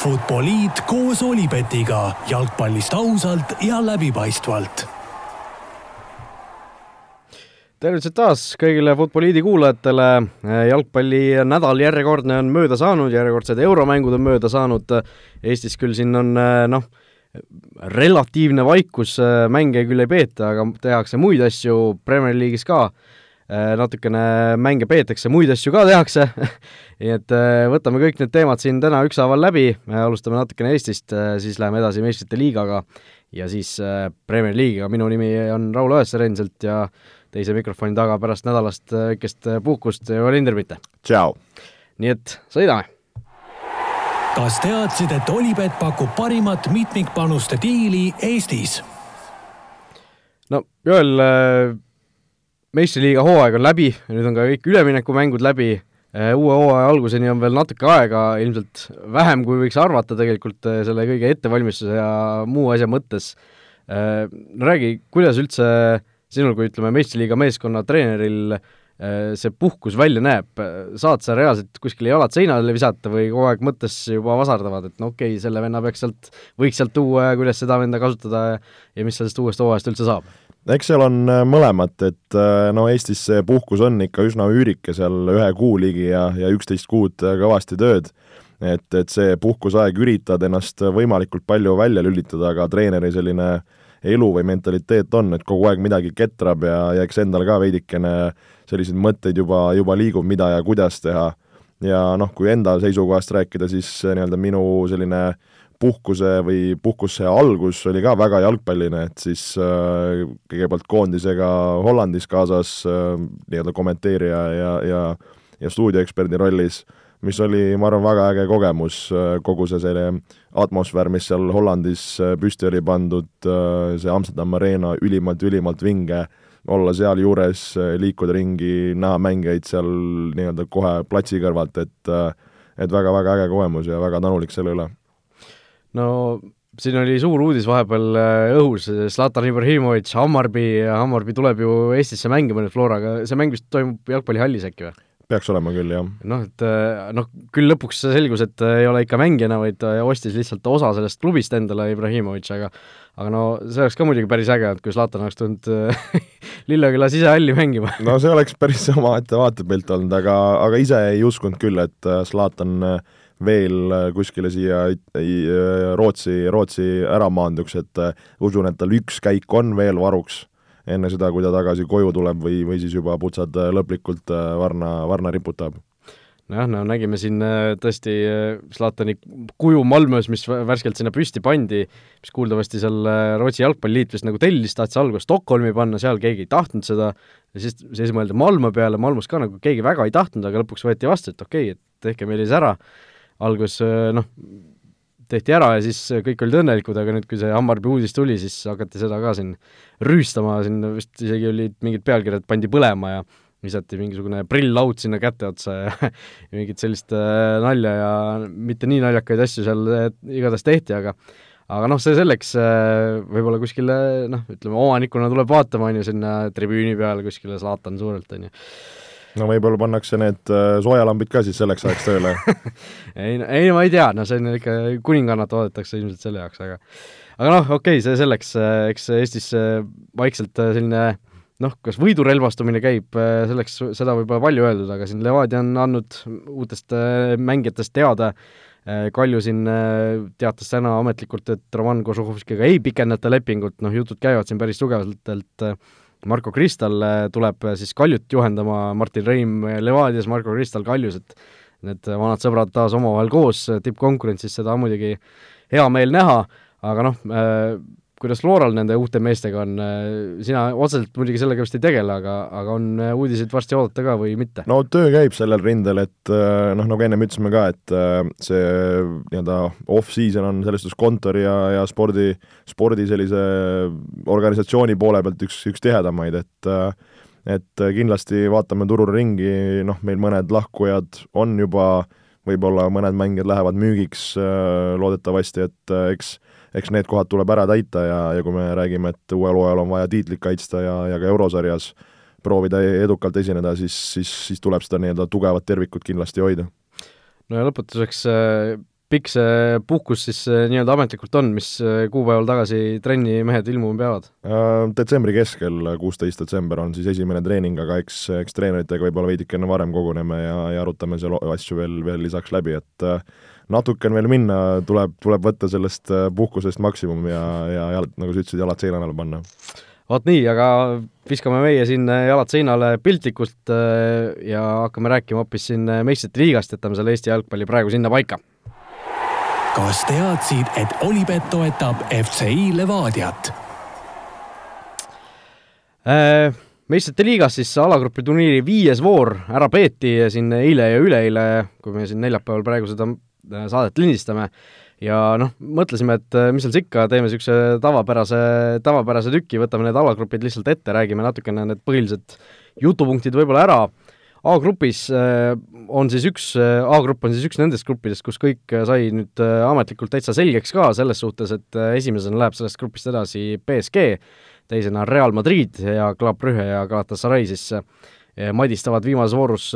Futboliit koos Olipetiga jalgpallist ausalt ja läbipaistvalt. tervitused taas kõigile Futboliidi kuulajatele. jalgpallinädal järjekordne on mööda saanud, järjekordsed euromängud on mööda saanud. Eestis küll siin on noh, relatiivne vaikus, mänge küll ei peeta, aga tehakse muid asju, Premier League'is ka natukene mänge peetakse, muid asju ka tehakse nii et võtame kõik need teemad siin täna ükshaaval läbi, alustame natukene Eestist, siis läheme edasi meistrite liigaga ja siis Premier League'iga, minu nimi on Raul Õessar endiselt ja teise mikrofoni taga pärast nädalast väikest puhkust Joel Hindermitte. tšau! nii et sõidame! kas teadsid, et Olipet pakub parimat mitmikpanuste diili Eestis? no Joel, meistriliiga hooaeg on läbi, nüüd on ka kõik üleminekumängud läbi, uue hooaja alguseni on veel natuke aega, ilmselt vähem, kui võiks arvata tegelikult selle kõige ettevalmistuse ja muu asja mõttes. no räägi, kuidas üldse sinul kui ütleme, meistriliiga meeskonna treeneril see puhkus välja näeb, saad sa reaalselt kuskile jalad seinale visata või kogu aeg mõttes juba vasardavad, et no okei okay,, selle venna peaks sealt, võiks sealt tuua ja kuidas seda venda kasutada ja, ja mis sellest uuest hooajast üldse saab? Eks seal on mõlemat, et no Eestis see puhkus on ikka üsna üürike, seal ühe kuu ligi ja, ja üksteist kuud kõvasti tööd. et, et see puhkuseaeg üritad ennast võimalikult palju välja lülitada, aga treeneri selline elu või mentaliteet on, et kogu aeg midagi ketrab ja, ja eks endal ka veidikene selliseid mõtteid juba, juba liigub, mida ja kuidas teha. ja noh, kui enda seisukohast rääkida, siis nii-öelda minu selline puhkuse või puhkuse algus oli ka väga jalgpalline, et siis äh, kõigepealt koondisega Hollandis kaasas äh, nii-öelda kommenteerija ja, ja ja stuudioeksperdi rollis, mis oli, ma arvan, väga äge kogemus, kogu see selline atmosfäär, mis seal Hollandis püsti oli pandud, see Amsterdam Arena ülimalt-ülimalt vinge, olla sealjuures, liikuda ringi, näha mängijaid seal nii-öelda kohe platsi kõrvalt, et et väga-väga äge kogemus ja väga tänulik selle üle. No siin oli suur uudis vahepeal õhus, Zlatan Ibrahimovic, Hammarby, Hammarby tuleb ju Eestisse mängima nüüd Floraga, see mäng vist toimub jalgpallihallis äkki või? peaks olema küll, jah. noh, et noh, küll lõpuks selgus, et ei ole ikka mängijana, vaid ostis lihtsalt osa sellest klubist endale, Ibrahimovic, aga aga no see oleks ka muidugi päris äge, et kui Zlatan oleks tulnud Lilleküla sisehalli mängima no see oleks päris omaette vaatepilt olnud, aga, aga ise ei uskunud küll, et Zlatan veel kuskile siia Rootsi, Rootsi ära maanduks, et usun, et tal üks käik on veel varuks enne seda, kui ta tagasi koju tuleb või, või siis juba putsad lõplikult varna, varna riputab nojah, no nägime siin tõesti Zlatani kuju Malmös, mis värskelt sinna püsti pandi, mis kuuldavasti seal Rootsi jalgpalliliit vist nagu tellis, tahtis alguses Stockholmi panna, seal keegi ei tahtnud seda, ja siis, siis mõeldi Malmö peale, Malmös ka nagu keegi väga ei tahtnud, aga lõpuks võeti vastu, et okei okay,, et tehke meile siis ära. Alguses noh, tehti ära ja siis kõik olid õnnelikud, aga nüüd, kui see Hammarby uudis tuli, siis hakati seda ka siin rüüstama, siin vist isegi olid mingid pealkirjad, pandi põlema ja visati mingisugune prill-laud sinna käte otsa ja mingit sellist äh, nalja ja mitte nii naljakaid asju seal äh, igatahes tehti, aga aga noh, see selleks, äh, võib-olla kuskile noh, ütleme omanikuna tuleb vaatama, on ju, sinna tribüüni peale kuskile Zlatan suurelt, on ju no võib-olla pannakse need soojalambid ka siis selleks ajaks tööle. Ei, ei ma ei tea, no see on ikka, kuningannat vaadatakse ilmselt selle jaoks, aga aga noh, okei okay,, see selleks, eks Eestis vaikselt selline noh, kas võidurelvastumine käib, selleks, seda võib olla palju öeldud, aga siin Levadia on andnud uutest mängijatest teada, Kalju siin teatas täna ametlikult, et Roman Kožuhovskiga ei pikendata lepingut, noh jutud käivad siin päris tugevalt, Marko Kristal tuleb siis Kaljut juhendama, Martin Reim Levadias, Marko Kristal Kaljus, et need vanad sõbrad taas omavahel koos tippkonkurentsis, seda on muidugi hea meel näha, aga noh, kuidas Floral nende uute meestega on, sina otseselt muidugi sellega vist ei tegele, aga, aga on uudiseid varsti oodata ka või mitte? no töö käib sellel rindel, et noh, nagu ennem ütlesime ka, et see nii-öelda off-season on selles suhtes kontori ja, ja spordi, spordi sellise organisatsiooni poole pealt üks, üks tihedamaid, et et kindlasti vaatame turul ringi, noh, meil mõned lahkujad on juba, võib-olla mõned mängijad lähevad müügiks loodetavasti, et eks eks need kohad tuleb ära täita ja, ja kui me räägime, et uuel hooajal on vaja tiitlit kaitsta ja, ja ka eurosarjas proovida edukalt esineda, siis, siis, siis tuleb seda nii-öelda tugevat tervikut kindlasti hoida. no ja lõpetuseks äh, pikk see puhkus siis nii-öelda ametlikult on, mis kuupäeval tagasi trenni mehed ilmuma peavad? Detsembri keskel, kuusteist detsember on siis esimene treening, aga eks, eks treeneritega võib-olla veidikene varem koguneme ja, ja arutame seal asju veel, veel lisaks läbi, et natuke on veel minna, tuleb, tuleb võtta sellest puhkusest maksimum ja, ja jalad, nagu sa ütlesid, jalad seina alla panna vot nii, aga viskame meie siin jalad seinale piltlikult äh, ja hakkame rääkima hoopis siin meistrite liigast, jätame selle Eesti jalgpalli praegu sinna paika. kas teadsid, et Olipet toetab FCI Levadiat äh,? meistrite liigas siis alagrupi turniiri viies voor ära peeti siin eile ja üleeile, kui me siin neljapäeval praegu seda äh, saadet lindistame. Ja noh, mõtlesime, et äh, mis seal siis ikka, teeme niisuguse tavapärase, tavapärase tüki, võtame need alagrupid lihtsalt ette, räägime natukene need põhilised jutupunktid võib-olla ära, A-grupis äh, on siis üks, äh, A-grupp on siis üks nendest gruppidest, kus kõik sai nüüd ametlikult täitsa selgeks ka selles suhtes, et esimesena läheb sellest grupist edasi BSG, teisena Real Madrid ja Club Brügge ja Galatasaray siis madistavad viimases voorus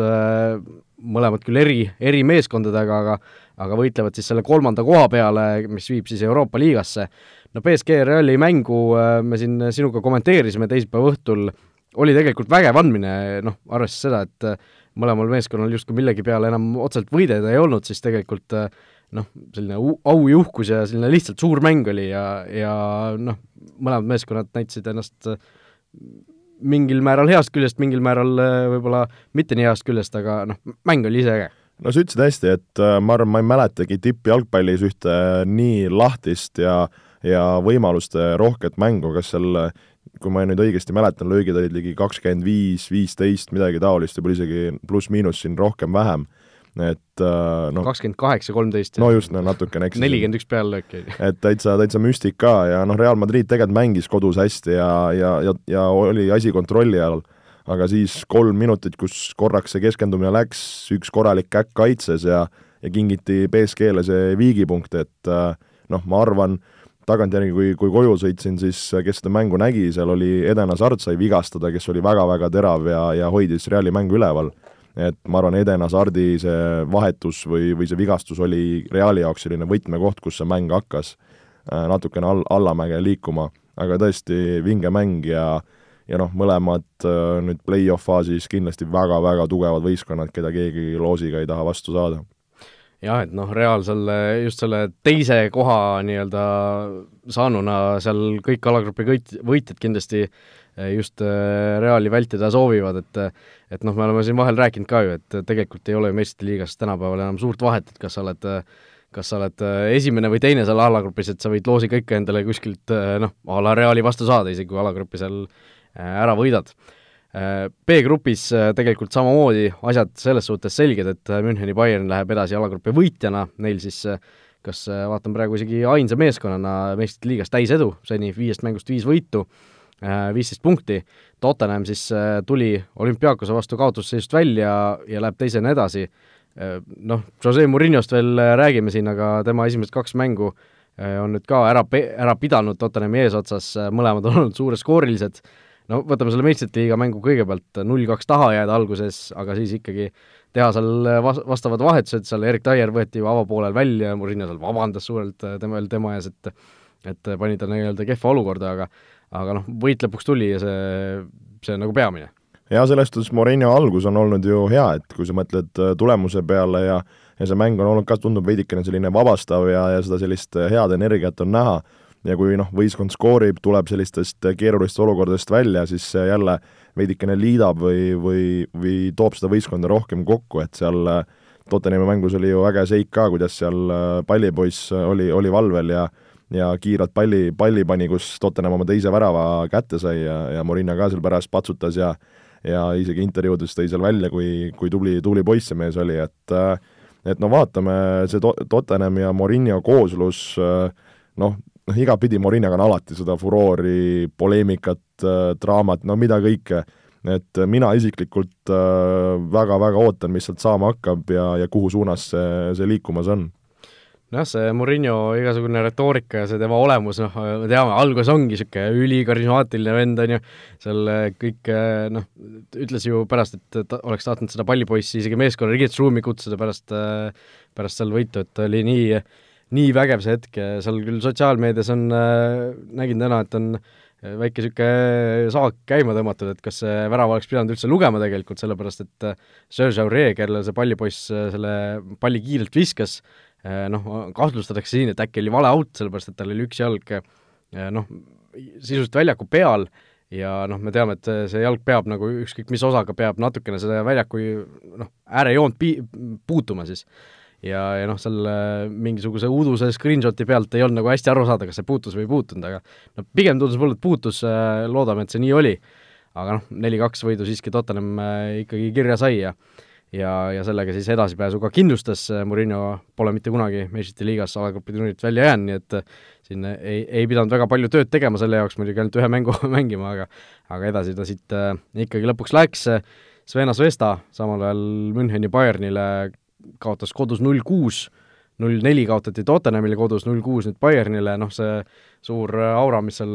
mõlemad küll eri, eri meeskondadega, aga aga võitlevad siis selle kolmanda koha peale, mis viib siis Euroopa liigasse. no BSG Reali mängu äh, me siin sinuga kommenteerisime teisipäeva õhtul, oli tegelikult vägev andmine, noh, arvestades seda, et äh, mõlemal meeskonnal justkui millegi peale enam otseselt võidelda ei olnud, siis tegelikult äh, noh, selline aujuhkus ja selline lihtsalt suur mäng oli ja, ja noh, mõlemad meeskonnad näitasid ennast mingil määral heast küljest, mingil määral võib-olla mitte nii heast küljest, aga noh, mäng oli ise äge no sa ütlesid hästi, et äh, ma arvan, ma ei mäletagi tippjalgpallis ühte äh, nii lahtist ja, ja võimaluste rohket mängu, kas seal kui ma nüüd õigesti mäletan, löögid olid ligi kakskümmend viis, viisteist, midagi taolist, võib-olla isegi pluss-miinus siin rohkem-vähem, et äh, noh kakskümmend kaheksa, kolmteist. no just, no natukene eksisin. nelikümmend üks peallööki. et täitsa, täitsa müstika ja noh, Real Madrid tegelikult mängis kodus hästi ja, ja, ja, ja oli asi kontrolli all aga siis kolm minutit, kus korraks see keskendumine läks, üks korralik käkk kaitses ja ja kingiti BSG-le see viigipunkt, et äh, noh, ma arvan, tagantjärgi, kui, kui koju sõitsin, siis kes seda mängu nägi, seal oli Eden Hazard sai vigastada, kes oli väga-väga terav ja, ja hoidis Reali mängu üleval. et ma arvan, Eden Hazardi see vahetus või, või see vigastus oli Reali jaoks selline võtmekoht, kus see mäng hakkas äh, natukene all, allamäge liikuma, aga tõesti vinge mäng ja ja noh, mõlemad äh, nüüd play-off faasis kindlasti väga-väga tugevad võistkonnad, keda keegi loosiga ei taha vastu saada. jah, et noh, Real selle, just selle teise koha nii-öelda saanuna seal kõik alagrupi kõit-, võitjad kindlasti äh, just äh, Reali vältida soovivad, et et noh, me oleme siin vahel rääkinud ka ju, et tegelikult ei ole ju meistrite liigas tänapäeval enam suurt vahet, et kas sa oled kas sa oled esimene või teine seal alagrupis, et sa võid loosiga ikka endale kuskilt noh, a la Reali vastu saada, isegi kui alagrupi seal ära võidad. Äh, B-grupis äh, tegelikult samamoodi asjad selles suhtes selged, et Müncheni Bayern läheb edasi alagrupi võitjana, neil siis kas vaatan praegu isegi ainsa meeskonnana meistrite liigas täisedu, seni viiest mängust viis võitu, viisteist punkti, Tottenham siis tuli olümpiaakose vastu kaotusseisust välja ja läheb teisena edasi, noh, Jose Murinost veel räägime siin, aga tema esimesed kaks mängu on nüüd ka ära, ära pidanud Tottenhami eesotsas, mõlemad on olnud suureskoorilised, no võtame selle meistrite liiga mängu kõigepealt, null-kaks taha jääda alguses, aga siis ikkagi teha seal vas-, vastavad vahetused, seal Erik Taier võeti ju avapoolel välja, Murillo seal vabandas suurelt äh, tema, tema ees, et et pani ta nii-öelda kehva olukorda, aga aga noh, võit lõpuks tuli ja see, see on nagu peamine. jaa, selles suhtes Moreno algus on olnud ju hea, et kui sa mõtled äh, tulemuse peale ja ja see mäng on olnud ka, tundub veidikene selline vabastav ja, ja seda sellist äh, head energiat on näha ja kui noh, võistkond skoorib, tuleb sellistest keerulistest olukordadest välja, siis see jälle veidikene liidab või, või, või toob seda võistkonda rohkem kokku, et seal äh, Tottenhami mängus oli ju äge seik ka, kuidas seal äh, pallipoiss oli, oli valvel ja ja kiirelt palli, palli pani, kus Tottenham oma teise värava kätte sai ja, ja Morina ka seal pärast patsutas ja ja isegi intervjuudes tõi seal välja, kui, kui tubli, tubli poiss see mees oli, et äh, et no vaatame, see Tottenham ja Morinho kooslus noh, noh, igatpidi Morinaga on alati seda furoori, poleemikat äh,, draamat, no mida kõike, et mina isiklikult väga-väga äh, ootan, mis sealt saama hakkab ja, ja kuhu suunas see, see liikumas on. Nojah, see Murillo igasugune retoorika ja see tema olemus, noh, me teame, alguses ongi niisugune ülikarismaatiline vend, on ju, seal kõik noh, ütles ju pärast, et ta oleks tahtnud seda pallipoissi isegi meeskonna riietusruumi kutsuda pärast, pärast seal võitu, et oli nii, nii vägev see hetk ja seal küll sotsiaalmeedias on, nägin täna, et on väike niisugune saak käima tõmmatud, et kas see värav oleks pidanud üldse lugema tegelikult, sellepärast et Serge Aurier, kellele see pallipoiss selle palli kiirelt viskas, Äh, noh, kahtlustatakse siin, et äkki oli vale out, sellepärast et tal oli üks jalg äh, noh, sisuliselt väljaku peal ja noh, me teame, et see jalg peab nagu ükskõik mis osaga, peab natukene seda väljaku noh, äärejoont pi-, puutuma siis. Ja, ja noh, seal äh, mingisuguse uduse screenshot'i pealt ei olnud nagu hästi aru saada, kas see puutus või ei puutunud, aga no pigem tundus mulle, et puutus, loodame, et see nii oli. aga noh, neli-kaks võidu siiski Tottenham ikkagi kirja sai ja ja, ja sellega siis edasipääsu ka kindlustas, Murillo pole mitte kunagi meistrite liigas alagrupi turniirilt välja jäänud, nii et äh, siin ei, ei pidanud väga palju tööd tegema selle jaoks, muidugi ainult ühe mängu mängima, aga aga edasi ta siit äh, ikkagi lõpuks läks, Svena Svesta samal ajal Müncheni Bayernile kaotas kodus null kuus, null neli kaotati Tottenhamile kodus, null kuus nüüd Bayernile, noh see suur aura, mis seal,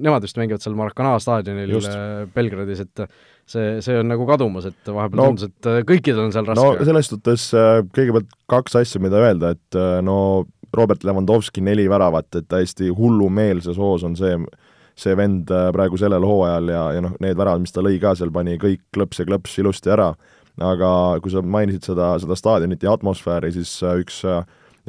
nemad vist mängivad seal Maracana staadionil Just. Äh, Belgradis, et see, see on nagu kadumas, et vahepeal no, tundus, et äh, kõikidel on seal raske. no selles suhtes äh, kõigepealt kaks asja, mida öelda, et no Robert Lewandowski neli väravat, et täiesti hullumeelses hoos on see, see vend praegu sellel hooajal ja, ja noh, need väravad, mis ta lõi ka seal, pani kõik klõps ja klõps ilusti ära, aga kui sa mainisid seda, seda staadionit ja atmosfääri, siis üks,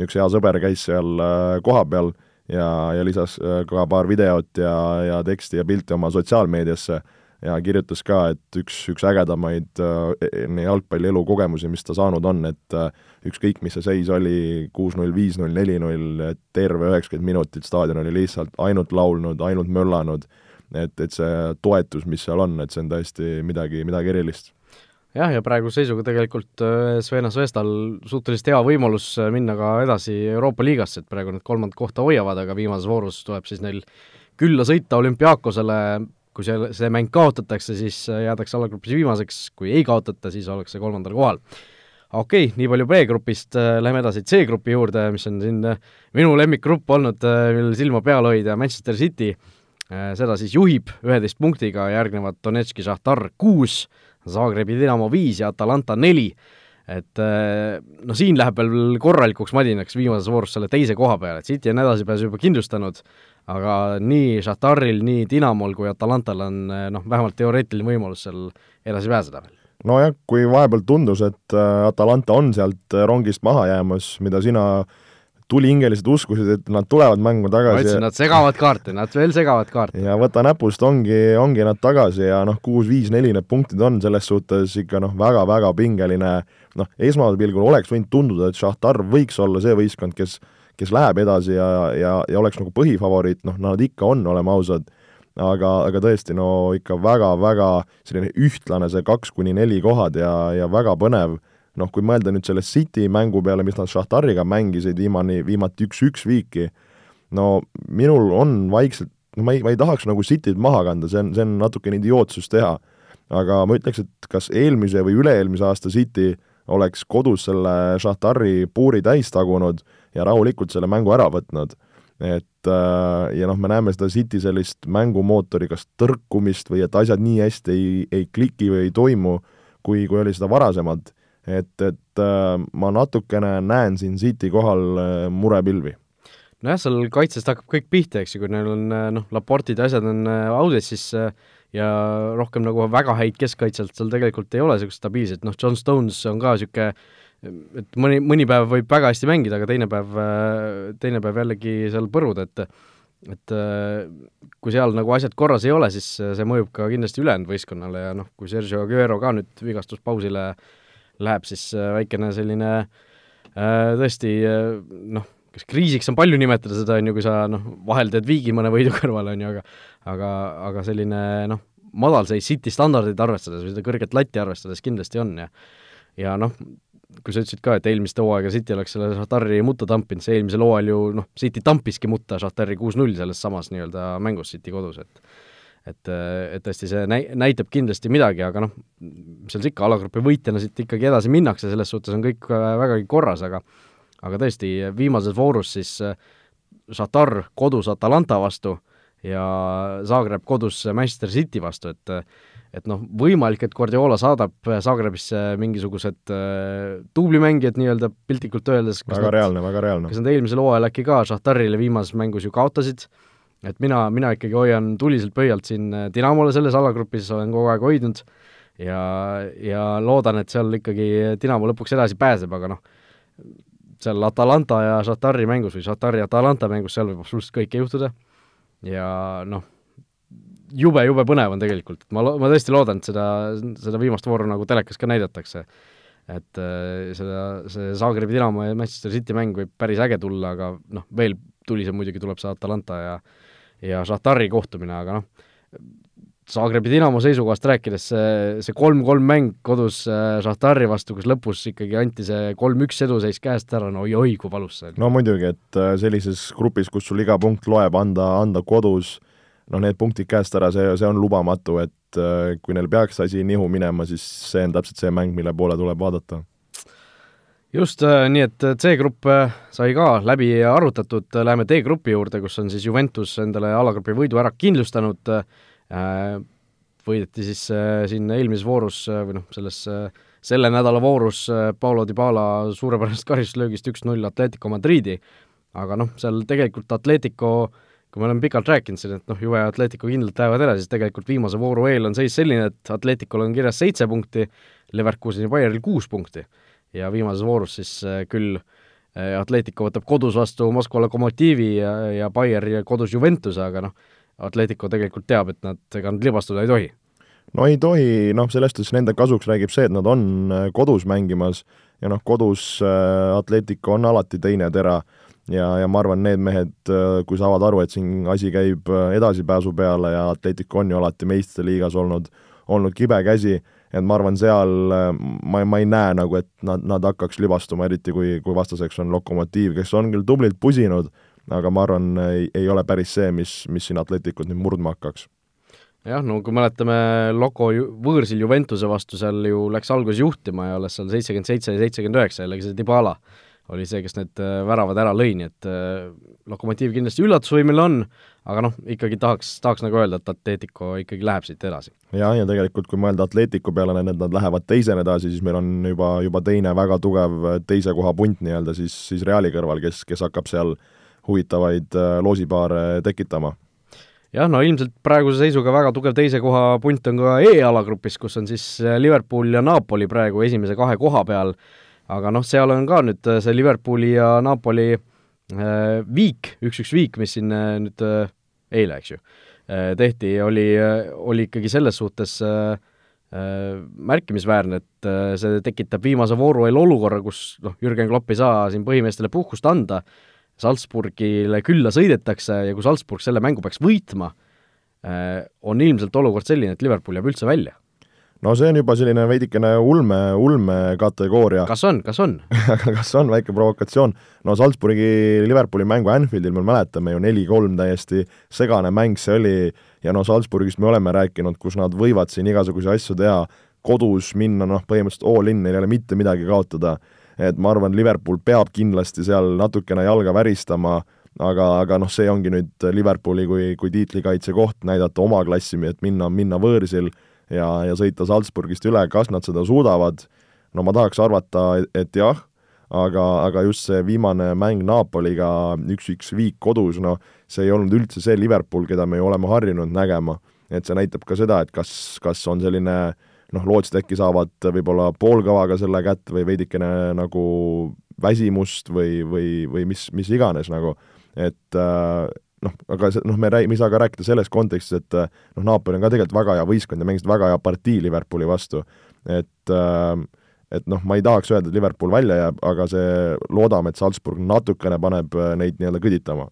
üks hea sõber käis seal kohapeal ja, ja lisas ka paar videot ja, ja teksti ja pilti oma sotsiaalmeediasse ja kirjutas ka, et üks, üks ägedamaid äh, jalgpalli elukogemusi, mis ta saanud on, et äh, ükskõik, mis see seis oli, kuus-null, viis-null, neli-null, terve üheksakümmend minutit staadion oli lihtsalt ainult laulnud, ainult möllanud, et, et see toetus, mis seal on, et see on tõesti midagi, midagi erilist jah, ja praeguse seisuga tegelikult äh, Svena Svestal suhteliselt hea võimalus äh, minna ka edasi Euroopa liigasse, et praegu nad kolmandat kohta hoiavad, aga viimases voorus tuleb siis neil külla sõita olümpiaakosele kui see, see mäng kaotatakse, siis äh, jäädakse allagrupis viimaseks, kui ei kaotata, siis ollakse kolmandal kohal. okei okay,, nii palju B-grupist, äh, lähme edasi C-grupi juurde, mis on siin minu lemmikgrupp olnud, millel silma peal hoida, Manchester City, seda siis juhib üheteist punktiga, järgnevad Donetski Šahtar kuus, Zagrebi Dinamo viis ja Atalanta neli et noh, siin läheb veel korralikuks madinaks viimases voorus selle teise koha peale, et City on edasipääsu juba kindlustanud, aga nii Šahtaril, nii Dinamol kui Atalantal on noh, vähemalt teoreetiline võimalus seal edasi pääseda veel. nojah, kui vahepeal tundus, et äh, Atalanta on sealt äh, rongist maha jäämas, mida sina tulihingeliselt uskusid, et nad tulevad mängu tagasi. ma ütlesin, nad segavad kaarte, nad veel segavad kaarte. ja võta näpust, ongi, ongi nad tagasi ja noh, kuus-viis-neli need punktid on selles suhtes ikka noh, väga-väga pingeline, noh, esmapilgul oleks võinud tunduda, et Šahtar võiks olla see võistkond, kes kes läheb edasi ja, ja, ja oleks nagu põhifavoriit, noh, nad ikka on, oleme ausad, aga, aga tõesti, no ikka väga-väga selline ühtlane see kaks kuni neli kohad ja, ja väga põnev, noh, kui mõelda nüüd selle City mängu peale, mis nad Šahtariga mängisid viimani, viimati üks-üks viiki, no minul on vaikselt, no ma ei, ma ei tahaks nagu Cityt maha kanda, see on, see on natukene idiootsus teha, aga ma ütleks, et kas eelmise või üle-eelmise aasta City oleks kodus selle Šahtari puuri täis tagunud ja rahulikult selle mängu ära võtnud. et äh, ja noh, me näeme seda City sellist mängumootori kas tõrkumist või et asjad nii hästi ei, ei kliki või ei toimu, kui, kui oli seda varasemalt. Et, et äh, ma natukene näen siin City kohal äh, murepilvi. Nojah, seal kaitsest hakkab kõik pihta, eks ju, kui neil on noh, Laportid ja asjad on audis, siis ja rohkem nagu väga häid keskkaitselt seal tegelikult ei ole niisugust stabiilset, noh, John Stones on ka niisugune et mõni, mõni päev võib väga hästi mängida, aga teine päev, teine päev jällegi seal põruda, et et kui seal nagu asjad korras ei ole, siis see mõjub ka kindlasti ülejäänud võistkonnale ja noh, kui Sergio Aguero ka nüüd vigastuspausile läheb, siis väikene selline tõesti noh, kas kriisiks on palju nimetada seda, on ju, kui sa noh, vahel teed viigi mõne võidu kõrvale, on ju, aga aga, aga selline noh, madalseis City standardeid arvestades või seda kõrget latti arvestades kindlasti on ja ja noh, kui sa ütlesid ka, et eelmist hooaega City oleks selle Šahtari mutta tampinud, see eelmisel hooajal ju noh, City tampiski mutta Šahtari kuus-null selles samas nii-öelda mängus City kodus, et et, et tõesti, see näi-, näitab kindlasti midagi, aga noh, mis seal siis ikka, alagrupi võitjana siit ikkagi edasi minnakse, selles suhtes on kõik vägagi korras, aga aga tõesti, viimases voorus siis Šatar kodus Atalanta vastu ja Zagreb kodus Manchester City vastu, et et noh, võimalik, et Guardiola saadab Zagrebisse mingisugused äh, duublimängijad nii-öelda piltlikult öeldes. väga nad, reaalne, väga reaalne. kas nad eelmisel hooajal äkki ka Šahtarile viimases mängus ju kaotasid, et mina, mina ikkagi hoian tuliselt pöialt siin Dinamole selles alagrupis, olen kogu aeg hoidnud ja, ja loodan, et seal ikkagi Dinamo lõpuks edasi pääseb, aga noh, seal Atalanta ja Šatari mängus või Šatari Atalanta mängus, seal võib absoluutselt kõike juhtuda ja noh, jube, jube põnev on tegelikult, ma lo-, ma tõesti loodan, et seda, seda viimast vooru nagu telekas ka näidatakse. et äh, seda, see Zagrebi Dinamo ja Manchester City mäng võib päris äge tulla, aga noh, veel tulisem muidugi tuleb see Atalanta ja ja Šatari kohtumine, aga noh, Zagrebi Dinamo seisukohast rääkides, see, see kolm-kolm mäng kodus Šahtari äh, vastu, kus lõpus ikkagi anti see kolm-üks eduseis käest ära, no oi-oi, kui valus see oli. no muidugi, et äh, sellises grupis, kus sul iga punkt loeb, anda, anda kodus noh, need punktid käest ära, see, see on lubamatu, et äh, kui neil peaks asi nihu minema, siis see on täpselt see mäng, mille poole tuleb vaadata. Just, äh, nii et C-grupp äh, sai ka läbi arutatud, läheme D-grupi juurde, kus on siis Juventus endale alagrupi võidu ära kindlustanud, võideti siis siin eelmises voorus või noh, selles selle nädala voorus Paulo Dybala suurepärasest karistuslöögist üks-null Atletico Madridi, aga noh, seal tegelikult Atletico äh, kui me oleme pikalt rääkinud siin, et noh, Juve ja Atletico kindlalt lähevad edasi, siis tegelikult viimase vooru eel on seis selline, et Atleticul on kirjas seitse punkti, Leverkuseni Bayernil kuus punkti. Ja viimases voorus siis äh, küll äh, Atletico võtab kodus vastu Moskva Lokomotiivi ja, ja Bayern kodus Juventuse, aga noh, Atletico tegelikult teab, et nad, ega nad libastuda ei tohi. no ei tohi, noh, sellest siis nende kasuks räägib see, et nad on äh, kodus mängimas ja noh, kodus Atletico on alati teine tera ja, ja ma arvan, need mehed, kui saavad aru, et siin asi käib edasipääsu peale ja Atletico on ju alati meistrite liigas olnud, olnud kibe käsi, et ma arvan, seal äh, ma, ma ei näe nagu, et nad, nad hakkaks libastuma, eriti kui, kui vastaseks on Lokomotiiv, kes on küll tublilt pusinud, aga ma arvan, ei, ei ole päris see, mis, mis siin Atleticut nüüd murdma hakkaks. Jah, no kui mäletame, Loco ju, võõrsil Juventuse vastu seal ju läks alguses juhtima ja alles seal seitsekümmend seitse ja seitsekümmend üheksa jällegi see Dybala oli see, kes need äh, väravad ära lõi, nii et äh, Lokomotiiv kindlasti üllatusvõimeline on, aga noh, ikkagi tahaks, tahaks nagu öelda, et Atletico ikkagi läheb siit edasi. jah, ja tegelikult kui mõelda Atletico peale, et nad lähevad teisena edasi, siis meil on juba, juba teine väga tugev äh, teise koha punt nii-öelda siis, siis Reali kõrval, kes, kes hakkab seal huvitavaid loosipaare tekitama jah, no ilmselt praeguse seisuga väga tugev teise koha punt on ka E-alagrupis, kus on siis Liverpool ja Napoli praegu esimese kahe koha peal aga noh, seal on ka nüüd äh, see Liverpooli ja Napoli äh, viik, üks-üks viik, mis siin äh, nüüd eile, eks ju tehti, oli, oli ikkagi selles suhtes märkimisväärne, et see tekitab viimase vooru eel olukorra, kus noh, Jürgen Klopp ei saa siin põhimeestele puhkust anda, Salzburgile külla sõidetakse ja kui Salzburg selle mängu peaks võitma on ilmselt olukord selline, et Liverpool jääb üldse välja no see on juba selline veidikene ulme, ulme kategooria. kas on, kas on? Kas on, väike provokatsioon. no Salzburgi Liverpooli mängu Anfieldil me mäletame ju neli-kolm täiesti segane mäng see oli. Ja no Salzburgist me oleme rääkinud, kus nad võivad siin igasuguseid asju teha, kodus minna noh, põhimõtteliselt all in, neil ei ole mitte midagi kaotada. et ma arvan, Liverpool peab kindlasti seal natukene jalga väristama, aga, aga noh, see ongi nüüd Liverpooli kui, kui tiitlikaitse koht, näidata oma klassi, et minna, minna võõrsil ja, ja sõita Salzburgist üle, kas nad seda suudavad, no ma tahaks arvata, et jah, aga, aga just see viimane mäng Napoliga, üks-üks viik kodus, noh, see ei olnud üldse see Liverpool, keda me ju oleme harjunud nägema. et see näitab ka seda, et kas, kas on selline noh, lootsid äkki saavad võib-olla poolkavaga selle kätte või veidikene nagu väsimust või, või, või mis, mis iganes nagu, et äh, noh, aga noh, me räägi-, me ei saa ka rääkida selles kontekstis, et äh, noh, Napoli on ka tegelikult väga hea võistkond ja mängisid väga hea partii Liverpooli vastu. et äh, et noh, ma ei tahaks öelda, et Liverpool välja jääb, aga see, loodame, et Salzburg natukene paneb äh, neid nii-öelda kõditama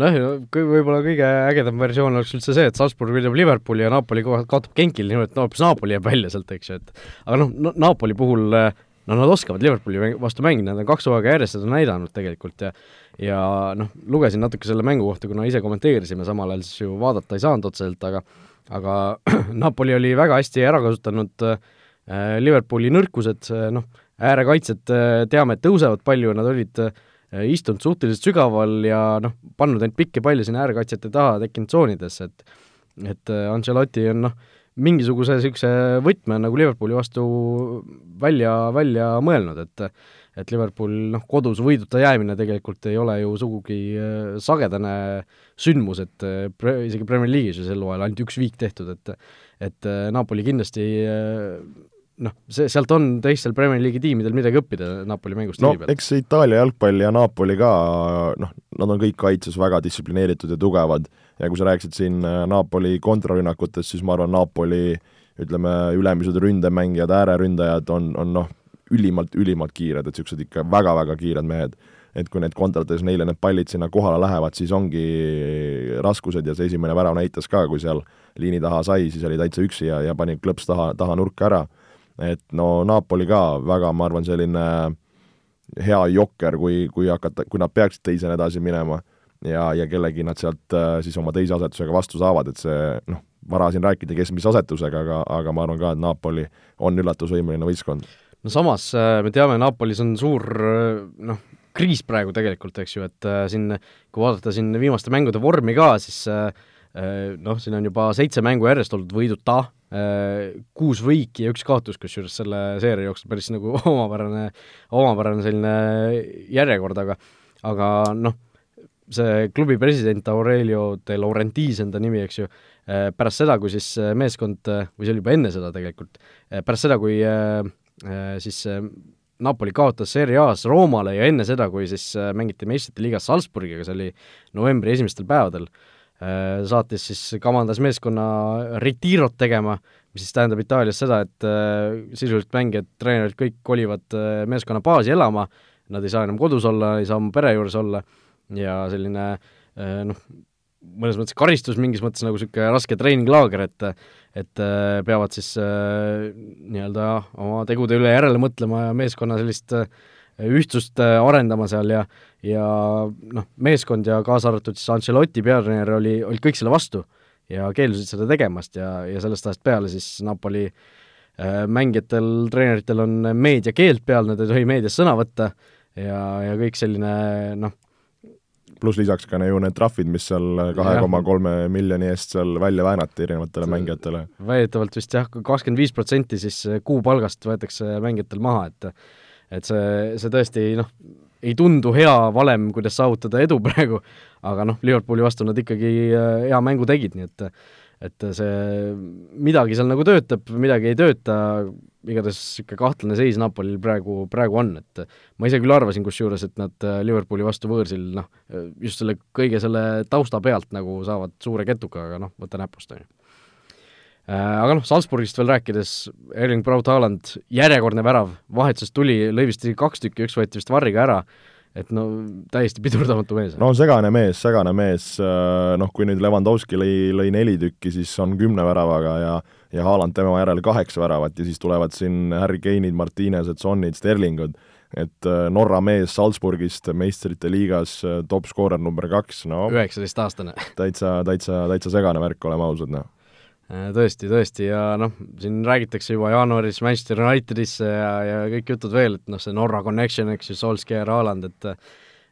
noh, võib-olla kõige ägedam versioon oleks üldse see, et Salzburg võidab Liverpooli ja Napoli kaotab Genkil, niimoodi, et hoopis Napoli jääb välja sealt, eks ju, et aga noh, Napoli puhul no nad oskavad Liverpooli vastu mängida, nad on kaks hooaega järjest seda näidanud tegelikult ja ja noh, lugesin natuke selle mängu kohta, kuna ise kommenteerisime, samal ajal siis ju vaadata ei saanud otseselt, aga aga Napoli oli väga hästi ära kasutanud äh, Liverpooli nõrkused, noh, äärekaitsjad teame, et tõusevad palju, nad olid istunud suhteliselt sügaval ja noh, pannud ainult pikki palle sinna äärekaitsjate taha tekkinud tsoonidesse, et et Ancelotti on noh, mingisuguse niisuguse võtme nagu Liverpooli vastu välja, välja mõelnud, et et Liverpool noh, kodus võiduta jäämine tegelikult ei ole ju sugugi äh, sagedane sündmus, et äh, pre-, isegi Premier League'is ju sel hooajal ainult üks viik tehtud, et et äh, Napoli kindlasti noh, see, sealt on teistel Premier League'i tiimidel midagi õppida Napoli mängust no eks Itaalia jalgpall ja Napoli ka noh, nad on kõik kaitses väga distsiplineeritud ja tugevad ja kui sa rääkisid siin Napoli kontrarünnakutest, siis ma arvan, Napoli ütleme, ülemised ründemängijad, ääreründajad on, on noh, ülimalt, ülimalt kiired, et niisugused ikka väga-väga kiired mehed. et kui need kontrates neile need pallid sinna kohale lähevad, siis ongi raskused ja see esimene värav näitas ka, kui seal liini taha sai, siis oli täitsa üksi ja, ja pani klõps taha, taha nurka ära. et no Napoli ka väga, ma arvan, selline hea jokker, kui, kui hakata, kui nad peaksid teisena edasi minema ja, ja kellegi nad sealt äh, siis oma teise asetusega vastu saavad, et see noh, vara siin rääkida, kes mis asetusega, aga, aga ma arvan ka, et Napoli on üllatusvõimeline võistkond. No samas äh, me teame, Napolis on suur äh, noh, kriis praegu tegelikult, eks ju, et siin kui vaadata siin viimaste mängude vormi ka, siis noh, siin on juba seitse mängu järjest olnud võiduta, kuus võiki ja üks kaotus, kusjuures selle seeria jooksul päris nagu omapärane, omapärane selline järjekord, aga aga noh, see klubi president Aurelio de Laurentiis on ta nimi, eks ju, pärast seda, kui siis meeskond, või see oli juba enne seda tegelikult, pärast seda, kui siis Napoli kaotas Serie A-s Roomale ja enne seda, kui siis mängiti meistrite liigas Salzburgiga, see oli novembri esimestel päevadel, saatis siis, kavandas meeskonna retirot tegema, mis siis tähendab Itaalias seda, et sisuliselt mängijad, treenerid kõik kolivad meeskonna baasi elama, nad ei saa enam kodus olla, ei saa oma pere juures olla ja selline noh, mõnes mõttes karistus, mingis mõttes nagu niisugune raske treeninglaager, et et äh, peavad siis äh, nii-öelda oma tegude üle järele mõtlema ja meeskonna sellist äh, ühtsust arendama seal ja ja noh, meeskond ja kaasa arvatud siis Ancelotti peatreener oli, olid kõik selle vastu ja keeldusid seda tegemast ja, ja sellest ajast peale siis Napoli mängijatel, treeneritel on meediakeeld peal, nad ei tohi meedias sõna võtta ja, ja kõik selline noh, pluss lisaks ka ju need trahvid, mis seal kahe koma kolme miljoni eest seal välja väänati erinevatele mängijatele. väidetavalt vist jah, kakskümmend viis protsenti siis kuupalgast võetakse mängijatel maha, et et see, see tõesti noh, ei tundu hea valem, kuidas saavutada edu praegu, aga noh, Liverpooli vastu nad ikkagi äh, hea mängu tegid, nii et et see midagi seal nagu töötab, midagi ei tööta, igatahes niisugune kahtlane seis Napolil praegu, praegu on, et ma ise küll arvasin kusjuures, et nad äh, Liverpooli vastu võõrsil noh, just selle kõige selle tausta pealt nagu saavad suure ketuka, aga noh, võta näpust, on ju. Äh, aga noh, Salzburgist veel rääkides, Erling Braut Haaland, järjekordne värav, vahetusest tuli, lõi vist kaks tükki, üks võeti vist varriga ära, et no täiesti pidurdamatu mees. no segane mees, segane mees, äh, noh kui nüüd Levandovski lõi, lõi neli tükki, siis on kümne väravaga ja ja Haaland tema järel kaheksa väravat ja siis tulevad siin Harry Kane'id, Martinezed, Sonnid, Sterlingud, et äh, Norra mees Salzburgist meistrite liigas äh, top skoorer number kaks, no. üheksateistaastane täitsa, täitsa, täitsa segane värk, oleme ausad, noh tõesti, tõesti ja noh, siin räägitakse juba jaanuaris Manchester Unitedisse ja, ja kõik jutud veel, et noh, see Norra connection, eks ju, Solskjaer, Haaland, et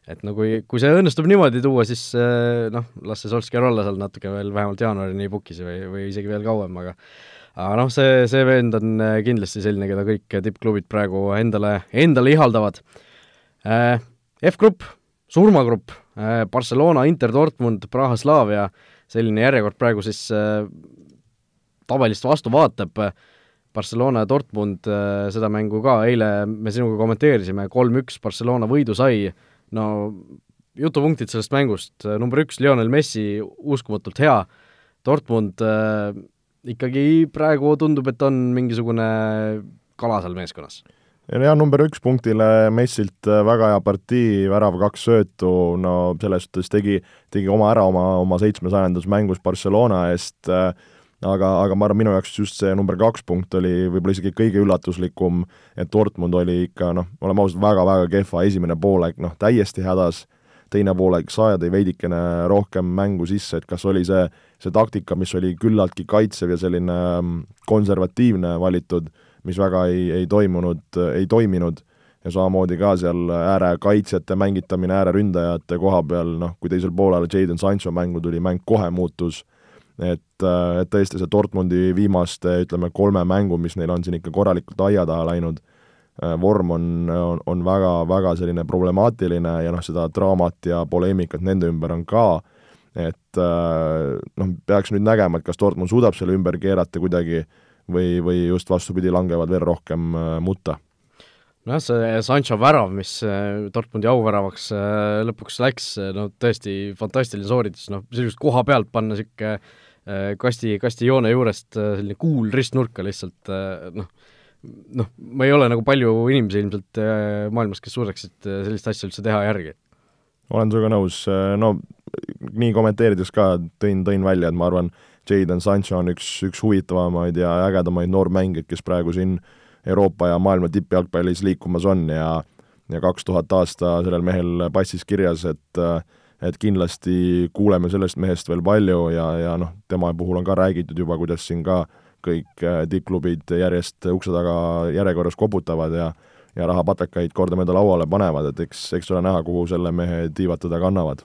et no kui, kui see õnnestub niimoodi tuua, siis äh, noh, las see Solskjaer olla seal natuke veel vähemalt jaanuarini pukis või, või isegi veel kauem, aga aga noh, see, see vend on äh, kindlasti selline, keda kõik tippklubid praegu endale, endale ihaldavad. F-grupp, surmagrupp, Barcelona, Inter, Dortmund, Praha, Slavia, selline järjekord praegu siis tabelist vastu vaatab, Barcelona ja Dortmund äh, seda mängu ka eile me sinuga kommenteerisime, kolm-üks Barcelona võidu sai, no jutupunktid sellest mängust, number üks, Lionel Messi uskumatult hea, Dortmund äh, ikkagi praegu tundub, et on mingisugune kala seal meeskonnas. Ja number üks punktile Messilt äh, väga hea partii, värav kaks söötu, no selles suhtes tegi, tegi oma ära oma, oma seitsmesajandas mängus Barcelona eest äh,, aga, aga ma arvan, minu jaoks just see number kaks punkt oli võib-olla isegi kõige üllatuslikum, et Dortmund oli ikka noh, oleme ausad, väga-väga kehva, esimene poolek noh, täiesti hädas, teine poolek Saja tõi veidikene rohkem mängu sisse, et kas oli see, see taktika, mis oli küllaltki kaitsev ja selline mm, konservatiivne valitud, mis väga ei, ei toimunud, ei toiminud. Ja samamoodi ka seal äärekaitsjate mängitamine ääreründajate koha peal, noh, kui teisel poolel Jadon Sancho mängu tuli, mäng kohe muutus, et, et tõesti see Dortmundi viimaste, ütleme, kolme mängu, mis neil on siin ikka korralikult aia taha läinud, vorm on, on, on väga, väga selline problemaatiline ja noh, seda draamat ja poleemikat nende ümber on ka, et noh, peaks nüüd nägema, et kas Dortmund suudab selle ümber keerata kuidagi või, või just vastupidi, langevad veel rohkem mutta. Nojah, see Sancho värav, mis äh, Dortmundi auväravaks äh, lõpuks läks, äh, no tõesti fantastiline sooritus, noh, sellist koha pealt panna niisugune kasti, kastijoone juurest selline kuul ristnurka lihtsalt noh, noh, ma ei ole nagu palju inimesi ilmselt maailmas, kes suudaksid sellist asja üldse teha järgi. olen sinuga nõus, no nii kommenteerides ka tõin, tõin välja, et ma arvan, Jadon Sancho on üks, üks huvitavamaid ja ägedamaid noormängijaid, kes praegu siin äh, Euroopa ja maailma tippjalgpallis liikumas on ja ja kaks tuhat aasta sellel mehel passis kirjas, et et kindlasti kuuleme sellest mehest veel palju ja, ja noh, tema puhul on ka räägitud juba, kuidas siin ka kõik äh, tippklubid järjest ukse taga järjekorras koputavad ja ja rahapatakaid kordamööda lauale panevad, et eks, eks ole näha, kuhu selle mehe tiivad teda kannavad.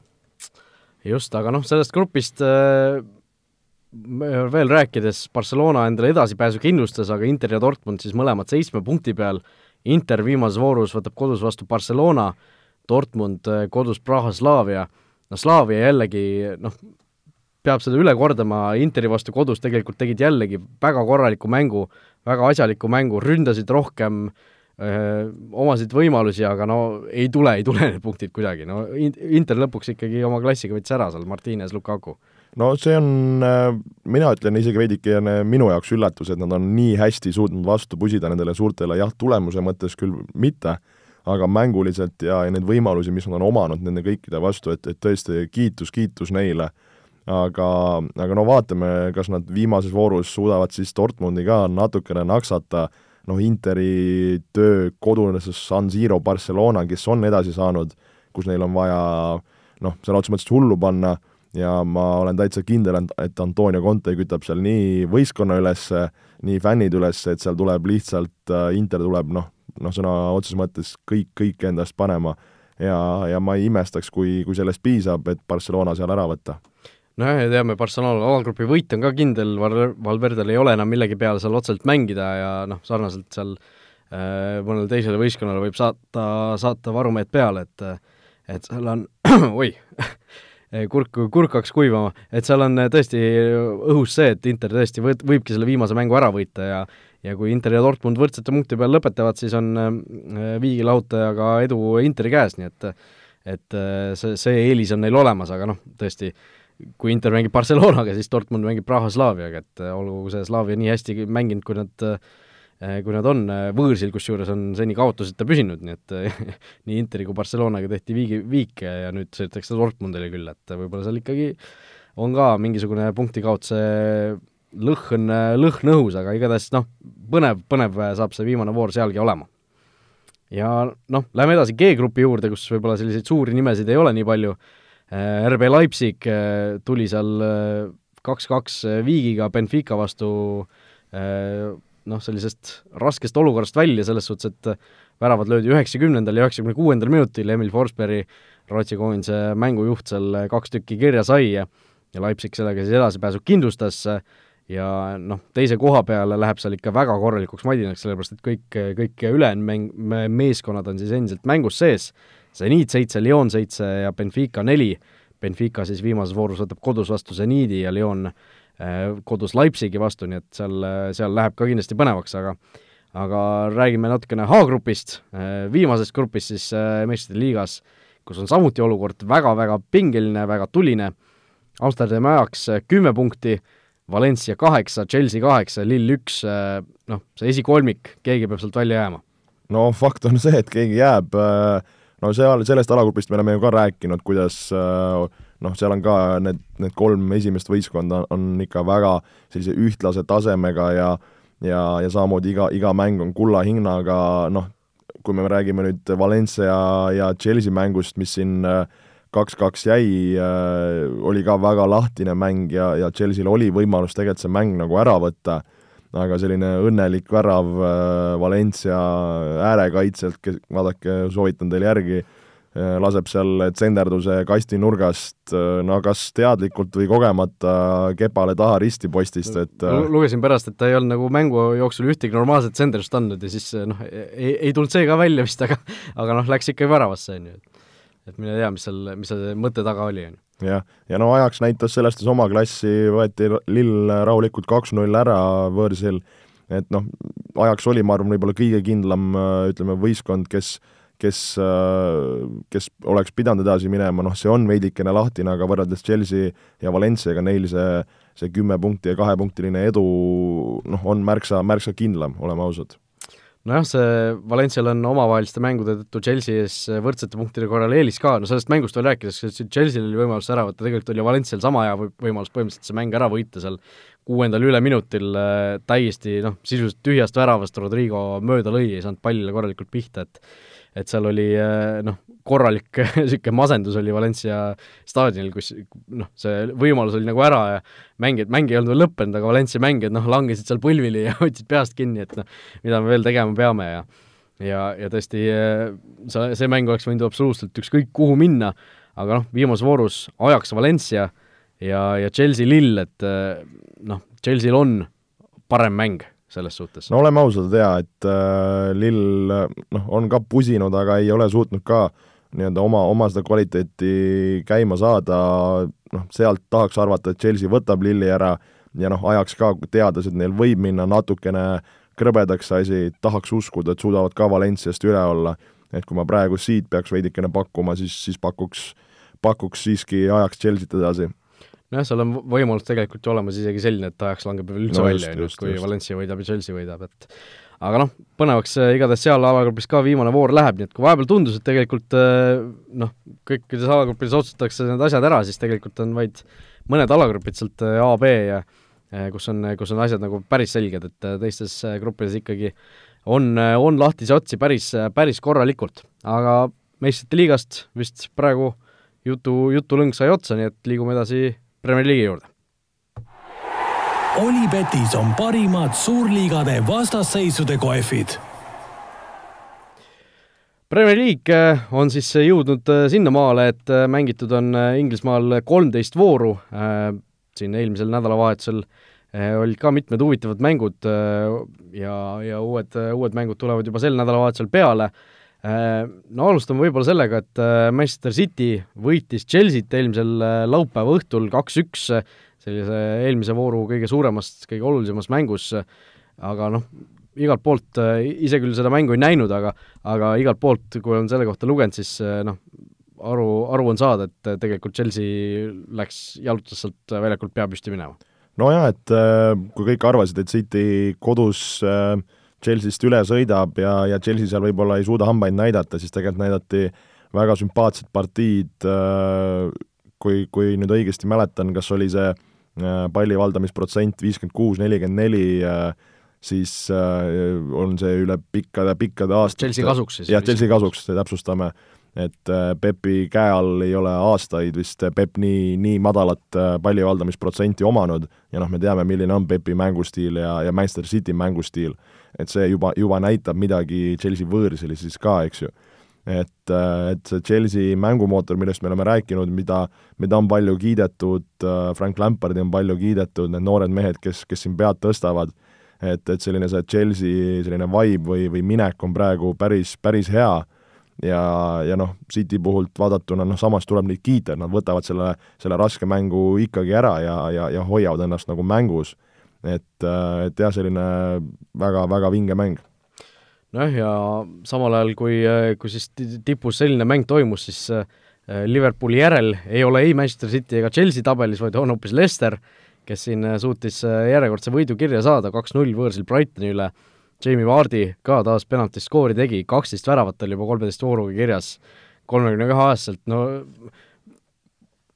just, aga noh, sellest grupist äh veel rääkides, Barcelona endale edasipääsu kindlustas, aga Inter ja Dortmund siis mõlemad seitsme punkti peal, Inter viimases voorus võtab kodus vastu Barcelona, Dortmund eh, kodus Praha Slavia, no Slavia jällegi noh, peab seda üle kordama, Interi vastu kodus tegelikult tegid jällegi väga korraliku mängu, väga asjaliku mängu, ründasid rohkem, omasid võimalusi, aga no ei tule, ei tule need punktid kuidagi, no Inter lõpuks ikkagi oma klassiga võttis ära seal, Martines, Lukaku. No see on, mina ütlen isegi veidikene minu jaoks üllatus, et nad on nii hästi suutnud vastu pusida nendele suurtele, jah, tulemuse mõttes küll mitte, aga mänguliselt ja, ja neid võimalusi, mis nad on omanud nende kõikide vastu, et, et tõesti kiitus, kiitus neile. aga, aga no vaatame, kas nad viimases voorus suudavad siis Dortmundi ka natukene naksata, noh, Interi töö kodunes San Siro Barcelona, kes on edasi saanud, kus neil on vaja noh, sõna otseses mõttes hullu panna ja ma olen täitsa kindel, et Antonio Conte kütab seal nii võistkonna üles, nii fännid üles, et seal tuleb lihtsalt, äh, Inter tuleb noh, noh sõna otseses mõttes kõik, kõik endast panema. Ja, ja ma ei imestaks, kui, kui sellest piisab, et Barcelona seal ära võtta. Nojah, ja teame, Barcelona alagrupi võit on ka kindel, Val-, Valverdel ei ole enam millegi peale seal otseselt mängida ja noh, sarnaselt seal äh, mõnele teisele võistkonnale võib saata, saata varumehed peale, et et seal on Eh, kurk, kurk hakkas kuivama, et seal on eh, tõesti õhus see, et Inter tõesti võt-, võibki selle viimase mängu ära võita ja ja kui Inter ja Dortmund võrdsete punkti peal lõpetavad, siis on eh, viigilahutajaga edu Interi käes, nii et et see, see eelis on neil olemas, aga noh, tõesti, kui Inter mängib Barcelonaga, siis Dortmund mängib Praha Slaaviaga, et olgu see Slaavia nii hästi mänginud, kui nad äh, Eh, kui nad on eh, võõrsil, kusjuures on seni kaotuseta püsinud, nii et eh, nii Interi kui Barcelonaga tehti viigi, viike ja nüüd sõidetakse Dortmundile küll, et võib-olla seal ikkagi on ka mingisugune punktikaotuse lõhn, lõhn õhus, aga igatahes noh, põnev, põnev saab see viimane voor sealgi olema. ja noh, läheme edasi G-grupi juurde, kus võib-olla selliseid suuri nimesid ei ole nii palju, RB Leipzig tuli seal kaks-kaks viigiga Benfica vastu noh, sellisest raskest olukorrast välja, selles suhtes, et väravad löödi üheksakümnendal ja üheksakümne kuuendal minutil, Emil Forsberg, Rootsi koondise mängujuht seal kaks tükki kirja sai ja ja Leipzig sellega siis edasipääsu kindlustas ja noh, teise koha peale läheb seal ikka väga korralikuks madinaks, sellepärast et kõik, kõik ülejäänud mäng, meeskonnad on siis endiselt mängus sees, Zenit seitse, Lyon seitse ja Benfica neli, Benfica siis viimases voorus võtab kodus vastu Zenidi ja Lyon Äh, kodus Leipzigi vastu, nii et seal, seal läheb ka kindlasti põnevaks, aga aga räägime natukene H-grupist, äh, viimasest grupist siis äh, meistrite liigas, kus on samuti olukord väga-väga pingeline, väga tuline, Amsterdami ajaks kümme punkti, Valencia kaheksa, Chelsea kaheksa, Lill üks, noh, see esikolmik, keegi peab sealt välja jääma. no fakt on see, et keegi jääb, no seal, sellest alagrupist me oleme ju ka rääkinud, kuidas äh, noh, seal on ka need, need kolm esimest võistkonda on ikka väga sellise ühtlase tasemega ja ja, ja samamoodi iga, iga mäng on kulla hinnaga, noh, kui me räägime nüüd Valencia ja, Chelsea mängust, mis siin kaks-kaks jäi äh,, oli ka väga lahtine mäng ja, ja Chelsea'l oli võimalus tegelikult see mäng nagu ära võtta, aga selline õnnelik värav Valencia äärekaitselt, kes, vaadake, soovitan teil järgi Äh, laseb seal tsenderduse kasti nurgast, äh, no kas teadlikult või kogemata kepale taha ristipostist, et äh, lugesin pärast, et ta ei olnud nagu mängu jooksul ühtegi normaalset tsenderdust andnud ja siis noh, ei, ei tulnud see ka välja vist, aga aga noh, läks ikka väravasse, on ju. et mine tea, mis seal, mis see mõte taga oli, on ju jah, ja no ajaks näitas sellest oma klassi, võeti lill rahulikult kaks-null ära võõrsil, et noh, ajaks oli, ma arvan, võib-olla kõige kindlam ütleme, võistkond, kes kes, äh, kes oleks pidanud edasi minema, noh, see on veidikene lahtine, aga võrreldes Chelsea ja Valenciaga neil see, see kümme punkti ja kahepunktiline edu noh, on märksa, märksa kindlam, oleme ausad. Nojah, see Valencial on omavaheliste mängude tõttu Chelsea ees võrdsete punktide korral eelis ka, no sellest mängust veel rääkides, Chelsea'l oli võimalus ära võtta, tegelikult oli Valencial sama hea võimalus põhimõtteliselt see mäng ära võita seal kuuendal üleminutil äh, täiesti noh, sisuliselt tühjast väravast Rodrigo mööda lõi, ei saanud pallile korralikult pihta, et et seal oli eh, noh, korralik niisugune masendus oli Valencia staadionil, kus noh, see võimalus oli nagu ära ja mängijad, mäng ei olnud veel lõppenud, aga Valencia mängijad noh, langesid seal põlvili ja hoidsid peast kinni, et noh, mida me veel tegema peame ja ja, ja tõesti eh, see, see mäng oleks võinud absoluutselt ükskõik kuhu minna, aga noh, viimases voorus ajaks Valencia ja, ja Chelsea Lill, et eh, noh, Chelsea'l on parem mäng selles suhtes? no oleme ausad, jaa, et äh, Lill noh, on ka pusinud, aga ei ole suutnud ka nii-öelda oma, oma seda kvaliteeti käima saada, noh, sealt tahaks arvata, et Chelsea võtab Lilli ära ja noh, ajaks ka, teades, et neil võib minna natukene krõbedaks asi, tahaks uskuda, et suudavad ka Valenciast üle olla. et kui ma praegu siit peaks veidikene pakkuma, siis, siis pakuks, pakuks siiski ajaks Chelsea't edasi nojah, seal on võimalus tegelikult ju olemas isegi selline, et ajaks langeb veel üldse no, välja, on ju, kui just. Valencia võidab ja Chelsea võidab, et aga noh, põnevaks äh, igatahes seal alagrupis ka viimane voor läheb, nii et kui vahepeal tundus, et tegelikult äh, noh, kõikides alagruppides otsustatakse need asjad ära, siis tegelikult on vaid mõned alagrupid sealt äh, A, B ja kus on, kus on asjad nagu päris selged, et teistes gruppides ikkagi on, on lahtisi otsi päris, päris korralikult, aga meistrite liigast vist praegu jutu, jutulõng sai otsa, nii et liigume edasi Premier League'i juurde. Olipetis on parimad suurliigade vastasseisude kohvid. Premier League äh, on siis jõudnud äh, sinnamaale, et äh, mängitud on Inglismaal kolmteist vooru, siin eelmisel nädalavahetusel olid ka mitmed huvitavad mängud ja, ja uued, uued mängud tulevad juba sel nädalavahetusel peale Äh, no alustame võib-olla sellega, et äh, Manchester City võitis Chelsea't eelmisel äh, laupäeva õhtul kaks-üks, sellise eelmise vooru kõige suuremast, kõige olulisemas mängus, aga noh, igalt poolt, ise küll seda mängu ei näinud, aga aga igalt poolt, kui olen selle kohta lugenud, siis noh, aru, aru on saada, et tegelikult Chelsea läks, jalutas sealt väljakult pea püsti minema. nojah, et kui kõik arvasid, et City kodus äh, Chelsea'st üle sõidab ja, ja Chelsea seal võib-olla ei suuda hambaid näidata, siis tegelikult näidati väga sümpaatsed partiid, äh, kui, kui nüüd õigesti mäletan, kas oli see äh, palli valdamisprotsent viiskümmend kuus, nelikümmend neli, äh, siis on see üle pikkade, pikkade aastate Chelsea kasuks siis? jah, Chelsea kasuks, täpsustame. Et Pepi käe all ei ole aastaid vist Pep nii, nii madalat pallivaldamisprotsenti omanud. Ja noh, me teame, milline on Pepi mängustiil ja, ja Manchester City mängustiil et see juba, juba näitab midagi Chelsea võõrsil siis ka, eks ju. et, äh, et see Chelsea mängumootor, millest me oleme rääkinud, mida, mida on palju kiidetud, äh, Frank Lampardi on palju kiidetud, need noored mehed, kes, kes siin pead tõstavad, et, et selline see Chelsea selline vibe või, või minek on praegu päris, päris hea ja, ja noh, City puhult vaadatuna noh, samas tuleb neid kiita, et nad võtavad selle, selle raske mängu ikkagi ära ja, ja, ja hoiavad ennast nagu mängus et, äh, et jah, selline väga-väga vinge mäng. nojah, ja samal ajal, kui, kui siis tipus selline mäng toimus, siis äh, Liverpooli järel ei ole ei Manchester City ega Chelsea tabelis, vaid on hoopis Leicester, kes siin äh, suutis järjekordse võidu kirja saada, kaks-null võõrsil Brightoni üle, Jamie Vardi ka taas penaltist skoori tegi, kaksteist väravat oli juba kolmeteist vooruga kirjas, kolmekümne kahe aastaselt, no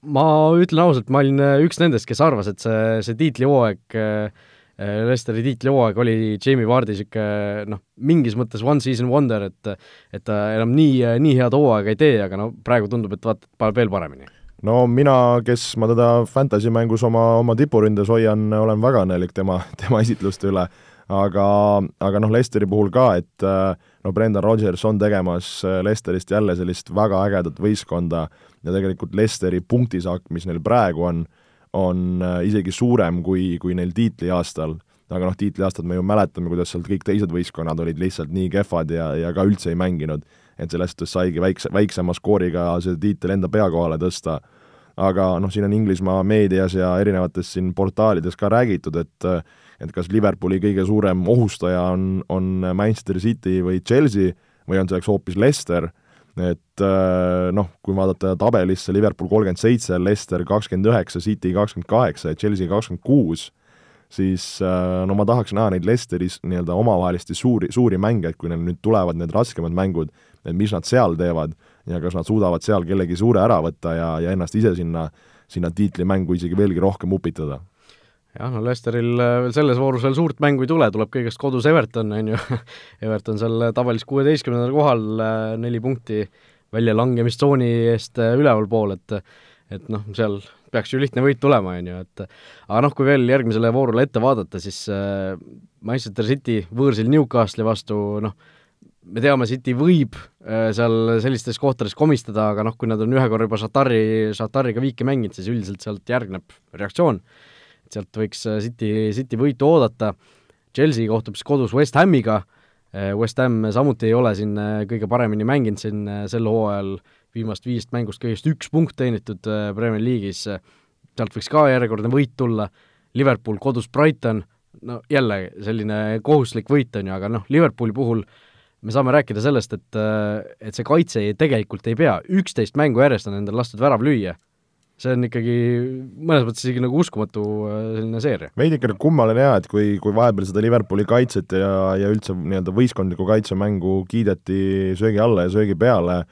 ma ütlen ausalt, ma olin äh, üks nendest, kes arvas, et see, see tiitlihooaeg, äh, äh, Lesteri tiitlihooaeg oli Jamie Vardi niisugune noh, mingis mõttes one season wonder, et et ta enam nii, nii head hooaega ei tee, aga no praegu tundub, et vaata, paneb veel paremini no mina, kes ma teda Fantasy mängus oma, oma tipuründes hoian, olen väga õnnelik tema, tema esitluste üle. aga, aga noh, Lesteri puhul ka, et no Brendan Rodgers on tegemas Lesterist jälle sellist väga ägedat võistkonda ja tegelikult Lesteri punktisaak, mis neil praegu on, on isegi suurem kui, kui neil tiitliaastal aga noh, tiitliaastad me ju mäletame, kuidas sealt kõik teised võistkonnad olid lihtsalt nii kehvad ja, ja ka üldse ei mänginud et sellest saigi väikse, väiksema skooriga see tiitel enda pea kohale tõsta. aga noh, siin on Inglismaa meedias ja erinevates siin portaalides ka räägitud, et et kas Liverpooli kõige suurem ohustaja on, on Manchester City või Chelsea või on selleks hoopis Leicester, et noh, kui vaadata tabelisse, Liverpool kolmkümmend seitse, Leicester kakskümmend üheksa, City kakskümmend kaheksa ja Chelsea kakskümmend kuus, siis no ma tahaks näha neid Leicesteris nii-öelda omavahelisi suuri, suuri mänge, et kui neil nüüd tulevad need raskemad mängud, et mis nad seal teevad ja kas nad suudavad seal kellegi suure ära võtta ja, ja ennast ise sinna, sinna tiitlimängu isegi veelgi rohkem upitada jah, no Lesteril äh, veel selles voorus veel suurt mängu ei tule, tuleb kõigest kodus Everton, on ju Everton seal tabelis kuueteistkümnendal kohal, äh, neli punkti väljalangemistsooni eest äh, ülevalpool, et et noh, seal peaks ju lihtne võit tulema, on ju, et aga noh, kui veel järgmisele voorule ette vaadata, siis Manchester City võõrsil Newcastle'i vastu noh, me teame, City võib äh, seal sellistes kohtades komistada, aga noh, kui nad on ühe korra juba Shatari, Shatariga viiki mänginud, siis üldiselt sealt järgneb reaktsioon. Sealt võiks äh, City, City võitu oodata, Chelsea kohtub siis kodus West Hamiga, äh, West Ham samuti ei ole siin kõige paremini mänginud siin sel hooajal, viimast viiest mängust kõigest üks punkt teenitud Premier League'is, sealt võiks ka järjekordne võit tulla, Liverpool kodus Brighton, no jälle selline kohustuslik võit on ju, aga noh, Liverpooli puhul äh, me saame rääkida sellest, et, et see kaitse tegelikult ei pea, üksteist mängu järjest on endal lastud värav lüüa. See on ikkagi mõnes mõttes isegi nagu uskumatu selline seeria. veidikene kummaline jaa, et kui, kui vahepeal seda Liverpooli kaitset ja, ja üldse nii-öelda võistkondlikku kaitsemängu kiideti söögi alla ja söögi peale,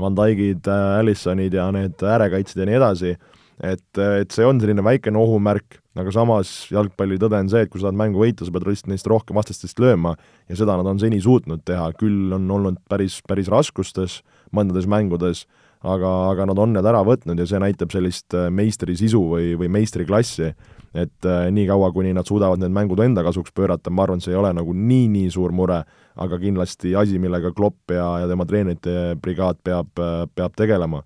Van Dijkid, Allisonid ja need äärekaitsjad ja nii edasi, et, et see on selline väikene ohumärk, aga samas jalgpalli tõde on see, et kui sa tahad mängu võita, sa pead lihtsalt neist rohkem vastastest lööma ja seda nad on seni suutnud teha, küll on olnud päris, päris raskustes mõndades mängudes, aga, aga nad on need ära võtnud ja see näitab sellist äh, meistri sisu või, või meistriklassi, et äh, niikaua, kuni nad suudavad need mängud enda kasuks pöörata, ma arvan, see ei ole nagu nii-nii suur mure, aga kindlasti asi, millega Klopp ja, ja tema treenerite brigaad peab, äh, peab tegelema.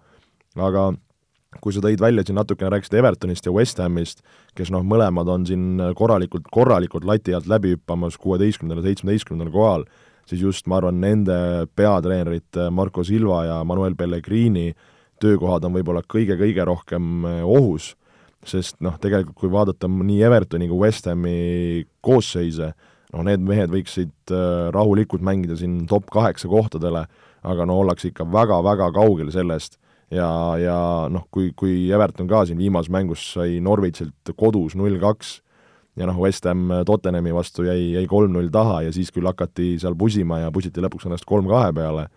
aga kui sa tõid välja siin natukene, rääkisid Evertonist ja West Hamist, kes noh, mõlemad on siin korralikult, korralikult lati alt läbi hüppamas kuueteistkümnendal, seitsmeteistkümnendal kohal, siis just ma arvan, nende peatreenerid Marco Silva ja Manuel Pellegrini töökohad on võib-olla kõige-kõige rohkem eh, ohus, sest noh, tegelikult kui vaadata nii Evertoni kui West Hami koosseise, noh, need mehed võiksid eh, rahulikult mängida siin top kaheksa kohtadele, aga no ollakse ikka väga-väga kaugel sellest ja, ja noh, kui, kui Everton ka siin viimases mängus sai Norwichilt kodus null kaks ja noh, West Ham Tottenhami vastu jäi, jäi kolm-null taha ja siis küll hakati seal pusima ja pusiti lõpuks ennast kolm-kahe peale,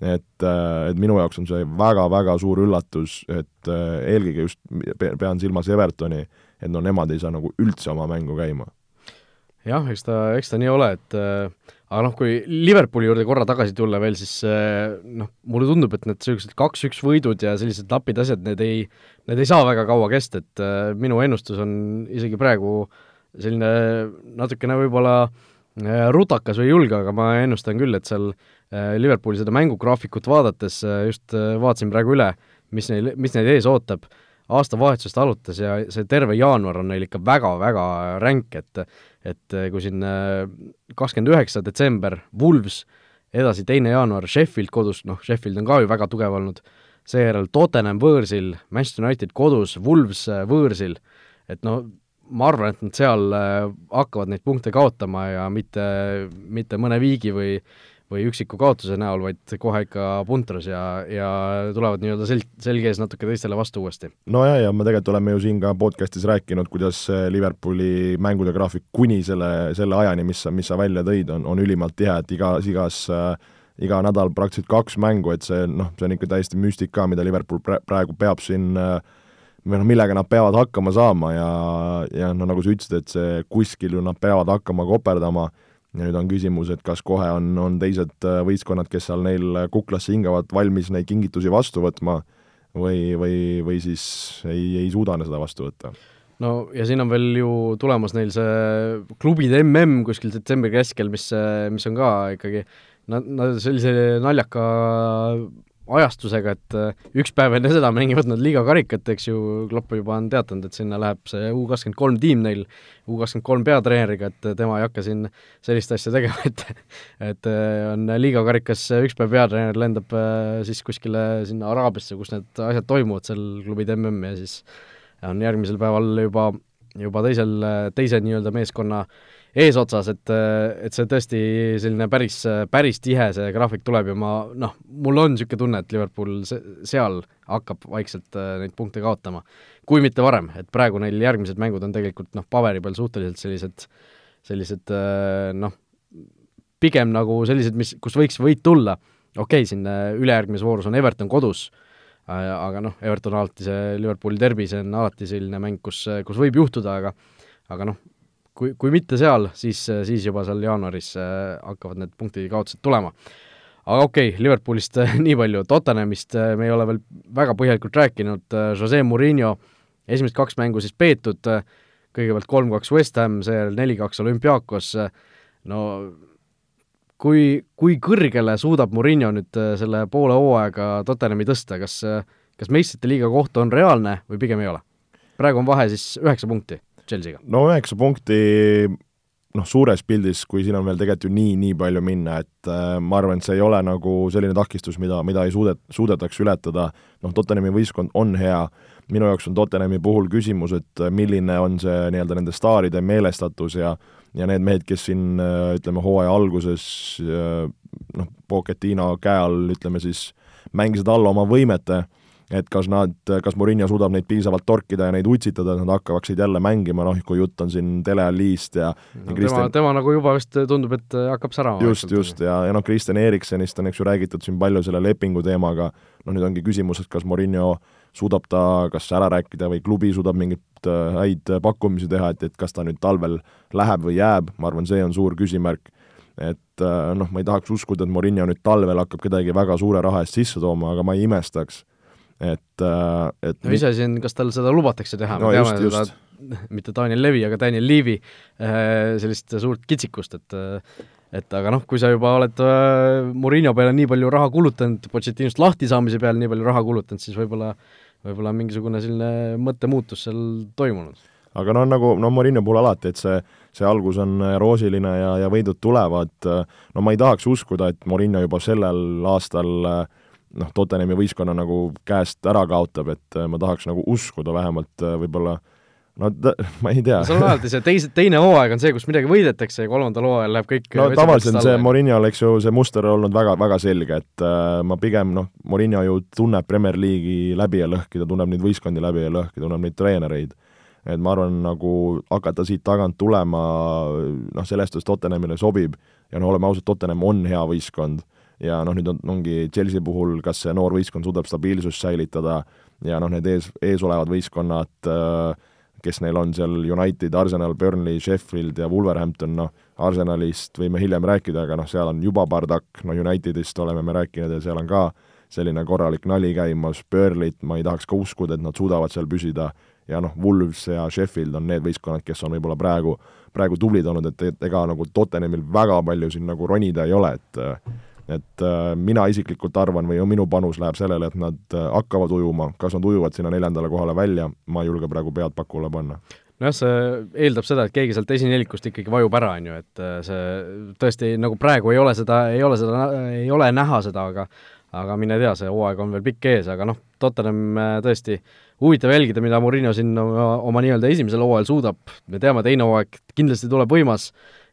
et, et minu jaoks on see väga-väga suur üllatus, et eelkõige just pean silmas Evertoni, et no nemad ei saa nagu üldse oma mängu käima. jah, eks ta, eks ta nii ole, et äh aga noh, kui Liverpooli juurde korra tagasi tulla veel, siis noh, mulle tundub, et need niisugused kaks-üks võidud ja sellised napid asjad, need ei, need ei saa väga kaua kesta, et äh, minu ennustus on isegi praegu selline natukene võib-olla äh, rutakas või julge, aga ma ennustan küll, et seal äh, Liverpooli seda mängugraafikut vaadates äh, just vaatasin praegu üle, mis neil, mis neid ees ootab, aastavahetusest alates ja see terve jaanuar on neil ikka väga-väga ränk, et et kui siin kakskümmend üheksa detsember Wolves, edasi teine jaanuar Sheffield kodus, noh, Sheffield on ka ju väga tugev olnud, seejärel Tottenham võõrsil, Manchester United kodus, Wolves võõrsil, et no ma arvan, et nad seal äh, hakkavad neid punkte kaotama ja mitte, mitte mõne viigi või või üksiku kaotuse näol, vaid kohe ikka puntras ja, ja tulevad nii-öelda sel-, selge ees natuke teistele vastu uuesti. no ja, ja me tegelikult oleme ju siin ka podcastis rääkinud, kuidas Liverpooli mängude graafik kuni selle, selle ajani, mis sa, mis sa välja tõid, on, on ülimalt tihe, et igas, igas äh, iga nädal praktiliselt kaks mängu, et see noh, see on ikka täiesti müstika, mida Liverpool praegu peab siin äh, või noh, millega nad peavad hakkama saama ja, ja no nagu sa ütlesid, et see kuskil ju nad peavad hakkama koperdama. Ja nüüd on küsimus, et kas kohe on, on teised äh, võistkonnad, kes seal neil kuklasse hingavad, valmis neid kingitusi vastu võtma, või, või, või siis ei, ei suuda seda vastu võtta? No ja siin on veel ju tulemas neil see klubide mm kuskil detsembri keskel, mis, mis on ka ikkagi nad, nad sellise naljaka ajastusega, et äh, üks päev enne seda mängivad nad liiga karikat, eks ju, Klopp juba on teatanud, et sinna läheb see U kakskümmend kolm tiim neil, U kakskümmend kolm peatreeneriga, et tema ei hakka siin sellist asja tegema, et et äh, on liiga karikas, üks päev peatreener lendab äh, siis kuskile sinna Araabiasse, kus need asjad toimuvad, seal klubid mm ja siis on järgmisel päeval juba, juba teisel, teise nii-öelda meeskonna eesotsas, et, et see tõesti selline päris, päris tihe see graafik tuleb ja ma noh, mul on niisugune tunne, et Liverpool se-, seal hakkab vaikselt äh, neid punkte kaotama. kui mitte varem, et praegu neil järgmised mängud on tegelikult noh, paberi peal suhteliselt sellised, sellised äh, noh, pigem nagu sellised, mis, kus võiks võit tulla, okei okay,, siin äh, ülejärgmises voorus on Everton kodus, aga noh, Everton alati see Liverpooli derbi, see on alati selline mäng, kus, kus võib juhtuda, aga aga noh, kui, kui mitte seal, siis, siis juba seal jaanuaris äh, hakkavad need punktikaotused tulema. aga okei okay,, Liverpoolist äh, nii palju, Tottenhamist äh, me ei ole veel väga põhjalikult rääkinud, Jose Murillo esimesed kaks mängu siis peetud, kõigepealt kolm-kaks West Ham, seejärel neli-kaks Olümpiakos, no kui, kui kõrgele suudab Murillo nüüd selle poole hooaega Tottenhami tõsta, kas, kas meistrite liiga koht on reaalne või pigem ei ole? praegu on vahe siis üheksa punkti Chelsea'ga? no üheksa punkti noh, suures pildis, kui siin on veel tegelikult ju nii, nii palju minna, et äh, ma arvan, et see ei ole nagu selline takistus, mida, mida ei suudet-, suudetaks ületada, noh, Tottenhami võistkond on hea, minu jaoks on Tottenhami puhul küsimus, et milline on see nii-öelda nende staaride meelestatus ja ja need mehed, kes siin äh, ütleme, hooaja alguses äh, noh, Pochettino käe all, ütleme siis, mängisid alla oma võimete, et kas nad, kas Murillo suudab neid piisavalt torkida ja neid utsitada, et nad hakkaksid jälle mängima, noh, kui jutt on siin Dele Allist ja no, ja Kristjan... tema, tema nagu juba vist tundub, et hakkab särama. just, just, ja, ja noh, Kristjan Eriksenist on, eks ju, räägitud siin palju selle lepingu teemaga, noh nüüd ongi küsimus, et kas Murillo suudab ta kas ära rääkida või klubi suudab mingeid äh, häid pakkumisi teha, et, et kas ta nüüd talvel läheb või jääb, ma arvan, see on suur küsimärk et äh, noh, ma ei tahaks uskuda, et Morinho nüüd talvel hakkab kedagi väga suure raha eest sisse tooma, aga ma ei imestaks et, äh, et no iseasi on, kas tal seda lubatakse teha? No,, me teame just, seda, mitte Daniel Levi, aga Daniel Liivi äh, sellist suurt kitsikust, et äh, et aga noh, kui sa juba oled Murillo peale nii palju raha kulutanud, Pochettinost lahti saamise peale nii palju raha kulutanud, siis võib-olla võib-olla mingisugune selline mõttemuutus seal toimunud. aga noh, nagu no Murillo puhul alati, et see, see algus on roosiline ja, ja võidud tulevad, no ma ei tahaks uskuda, et Murillo juba sellel aastal äh, noh, Tottenhami võistkonna nagu käest ära kaotab, et äh, ma tahaks nagu uskuda vähemalt äh, võib-olla no ta, ma ei tea. seal on alati see teise, teine hooaeg on see, kus midagi võidetakse ja kolmandal hooajal läheb kõik no tavaliselt on see Mourinho'l, eks ju, see muster olnud väga, väga selge, et äh, ma pigem noh, Mourinho ju tunneb Premier League'i läbi ja lõhki, ta tunneb neid võistkondi läbi ja lõhki, tunneb neid treenereid. et ma arvan, nagu hakata siit tagant tulema, noh, sellest, et Tottenhamile sobib ja no oleme ausad, Tottenham on hea võistkond ja noh, nüüd on, ongi Chelsea puhul, kas see noor võistkond suudab stabiilsust säilitada ja noh, need ees, eesolevad võistkonnad, äh, kes neil on seal, United, Arsenal, Burnley, Sheffield ja Wolverhampton, noh, Arsenalist võime hiljem rääkida, aga noh, seal on juba bardakk, no Unitedist oleme me rääkinud ja seal on ka selline korralik nali käimas, Burnley't ma ei tahaks ka uskuda, et nad suudavad seal püsida, ja noh, Wolves ja Sheffield on need võistkonnad, kes on võib-olla praegu, praegu tublid olnud, et, ega nagu Tottenhamil väga palju siin nagu ronida ei ole, et et äh, mina isiklikult arvan või minu panus läheb sellele, et nad äh, hakkavad ujuma, kas nad ujuvad sinna neljandale kohale välja, ma ei julge praegu pead pakule panna. Nojah, see eeldab seda, et keegi sealt esinelikust ikkagi vajub ära, on ju, et äh, see tõesti nagu praegu ei ole seda, ei ole seda, ei ole näha seda, aga aga mine tea, see hooaeg on veel pikk ees, aga noh, Tottenham tõesti huvitav jälgida, mida Murillo siin oma, oma nii-öelda esimesel hooajal suudab, me teame, teine hooaeg kindlasti tuleb võimas,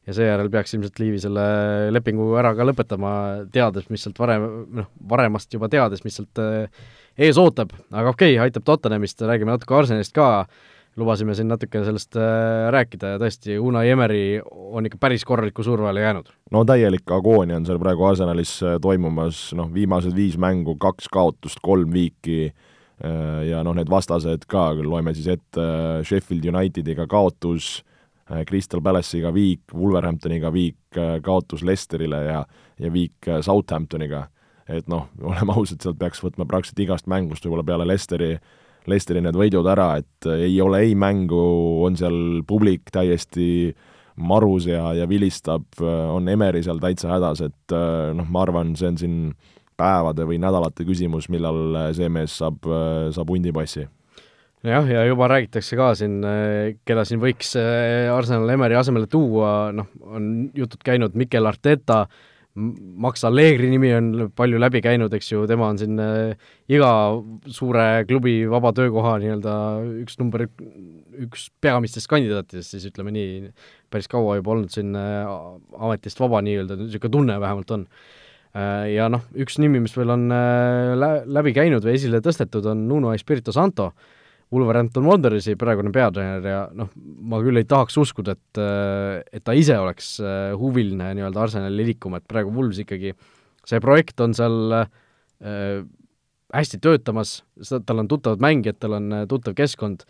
ja seejärel peaks ilmselt Liivi selle lepingu ära ka lõpetama, teades, mis sealt varem, noh, varemast juba teades, mis sealt eh, ees ootab, aga okei okay,, aitab Tottenhamist, räägime natuke Arsenalist ka, lubasime siin natuke sellest äh, rääkida ja tõesti, Unai Emeri on ikka päris korraliku surve alla jäänud. no täielik agoonia on seal praegu Arsenalis äh, toimumas, noh, viimased viis mängu, kaks kaotust, kolm viiki ja noh, need vastased ka, loeme siis ette Sheffield Unitediga kaotus, Crystal Palace'iga viik, Wolverhamptoniga viik, äh, kaotus Lesterile ja, ja viik äh, Southamptoniga. et noh, oleme ausad, sealt peaks võtma praktiliselt igast mängust võib-olla peale Lesteri, Lesteri need võidud ära, et ei ole ei mängu, on seal publik täiesti marus ja, ja vilistab, on Emeri seal täitsa hädas, et noh, ma arvan, see on siin päevade või nädalate küsimus, millal see mees saab, saab hundipassi jah, ja juba räägitakse ka siin, keda siin võiks Arsenal Emeri asemele tuua, noh, on jutud käinud Mikel Arteta, Max Allegri nimi on palju läbi käinud, eks ju, tema on siin äh, iga suure klubi vaba töökoha nii-öelda üks number üks peamistest kandidaatidest, siis ütleme nii, päris kaua juba olnud siin ametist vaba nii-öelda, niisugune tunne vähemalt on. Ja noh, üks nimi, mis veel on läbi käinud või esile tõstetud, on Nuno Espirito Santo, Wolverhampton Wanderersi praegune peatreener ja noh, ma küll ei tahaks uskuda, et, et ta ise oleks äh, huviline nii-öelda Arsenali liikuma, et praegu Wolves ikkagi, see projekt on seal äh, hästi töötamas, tal on tuttavad mängijad, tal on äh, tuttav keskkond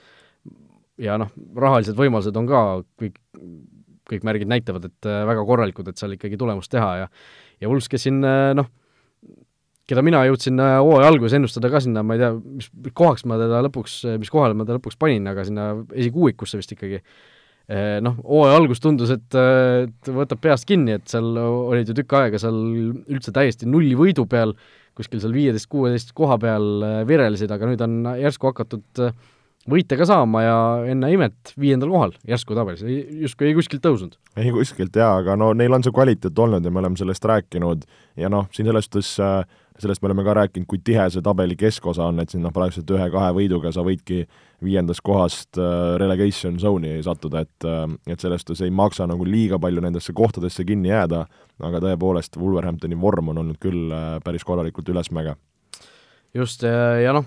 ja noh, rahalised võimalused on ka kõik, kõik märgid näitavad, et äh, väga korralikud, et seal ikkagi tulemust teha ja ja Wolves, kes siin noh, keda mina jõudsin äh, hooaja alguses ennustada ka sinna, ma ei tea, mis kohaks ma teda lõpuks, mis kohale ma ta lõpuks panin, aga sinna esikuuikusse vist ikkagi. Äh, noh, hooaja algus tundus, et, et võtab peast kinni, et seal olid ju tükk aega seal üldse täiesti nulli võidu peal, kuskil seal viieteist-kuueteist koha peal äh, virelesid, aga nüüd on järsku hakatud võite ka saama ja enne imet viiendal kohal järsku tabelis, justkui ei kuskilt tõusnud. ei kuskilt jaa, aga no neil on see kvaliteet olnud ja me oleme sellest rääkinud ja noh, siin selles suhtes äh, sellest me oleme ka rääkinud, kui tihe see tabeli keskosa on, et siin noh, praktiliselt ühe-kahe võiduga sa võidki viiendast kohast äh, relegation zone'i sattuda, et äh, et selles suhtes ei maksa nagu liiga palju nendesse kohtadesse kinni jääda, aga tõepoolest, Wolverhamptoni vorm on olnud küll äh, päris korralikult ülesmäge. just, ja noh,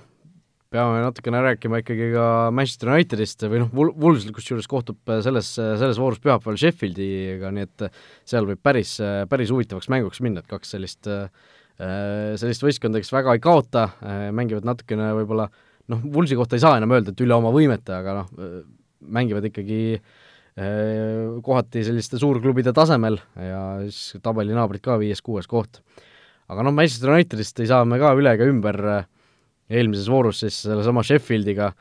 peame natukene rääkima ikkagi ka Manchester Unitedist või noh, Wolves kusjuures kohtub selles, selles voorus pühapäeval Sheffieldiga, nii et seal võib päris, päris huvitavaks mänguks minna, et kaks sellist Äh, sellist võistkonda, kes väga ei kaota, äh, mängivad natukene võib-olla noh, Woolsi kohta ei saa enam öelda, et üle oma võimete, aga noh, äh, mängivad ikkagi kohati selliste suurklubide tasemel ja siis tabeli naabrid ka viies-kuues koht. aga noh, Manchester Unitedist ei saa me ka üle ega ümber eelmises voorus siis sellesama Sheffieldiga,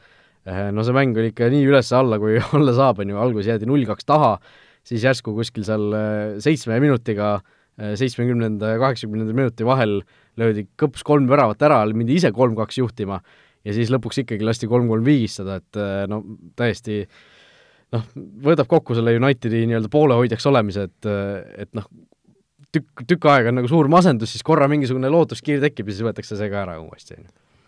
no see mäng oli ikka nii üles-alla, kui olla saab, on ju, alguses jäädi null-kaks taha, siis järsku kuskil seal seitsme minutiga äh, seitsmekümnenda ja kaheksakümnenda minuti vahel löödi kõps kolm väravat ära, mindi ise kolm-kaks juhtima ja siis lõpuks ikkagi lasti kolm-kolm viigistada, et äh, no täiesti noh, võtab kokku selle Unitedi nii-öelda poolehoidjaks olemise, et, et noh, tükk, tükk aega on nagu suur masendus, siis korra mingisugune lootuskiir tekib ja siis võetakse see ka ära uuesti,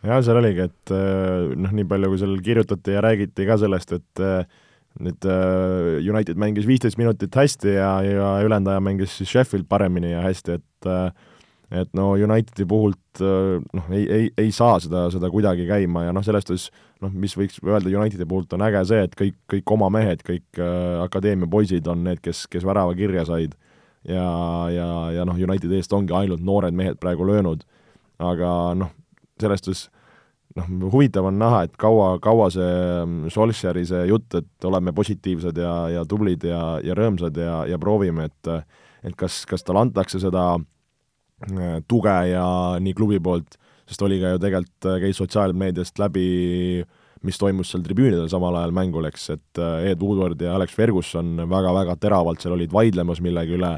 jah, seal oligi, et äh, noh, nii palju, kui seal kirjutati ja räägiti ka sellest, et äh, nüüd äh, United mängis viisteist minutit hästi ja, ja ülejäänud aja mängis siis Sheffield paremini ja hästi, et äh, et no Unitedi puhult äh, noh, ei, ei, ei saa seda, seda kuidagi käima ja noh, selles suhtes noh, mis võiks öelda Unitedi puhult on äge see, et kõik, kõik oma mehed, kõik äh, akadeemia poisid on need, kes, kes värava kirja said. ja, ja, ja noh, Unitedi eest ongi ainult noored mehed praegu löönud, aga noh, selles suhtes noh, huvitav on näha, et kaua, kaua see mm, Solskjaeri see jutt, et oleme positiivsed ja, ja tublid ja, ja rõõmsad ja, ja proovime, et et kas, kas talle antakse seda äh, tuge ja nii klubi poolt, sest oli ka ju tegelikult, äh, käis sotsiaalmeediast läbi, mis toimus seal tribüünidel samal ajal mängul, eks, et äh, Ed Woodward ja Alex Ferguson väga-väga teravalt seal olid vaidlemas millegi üle,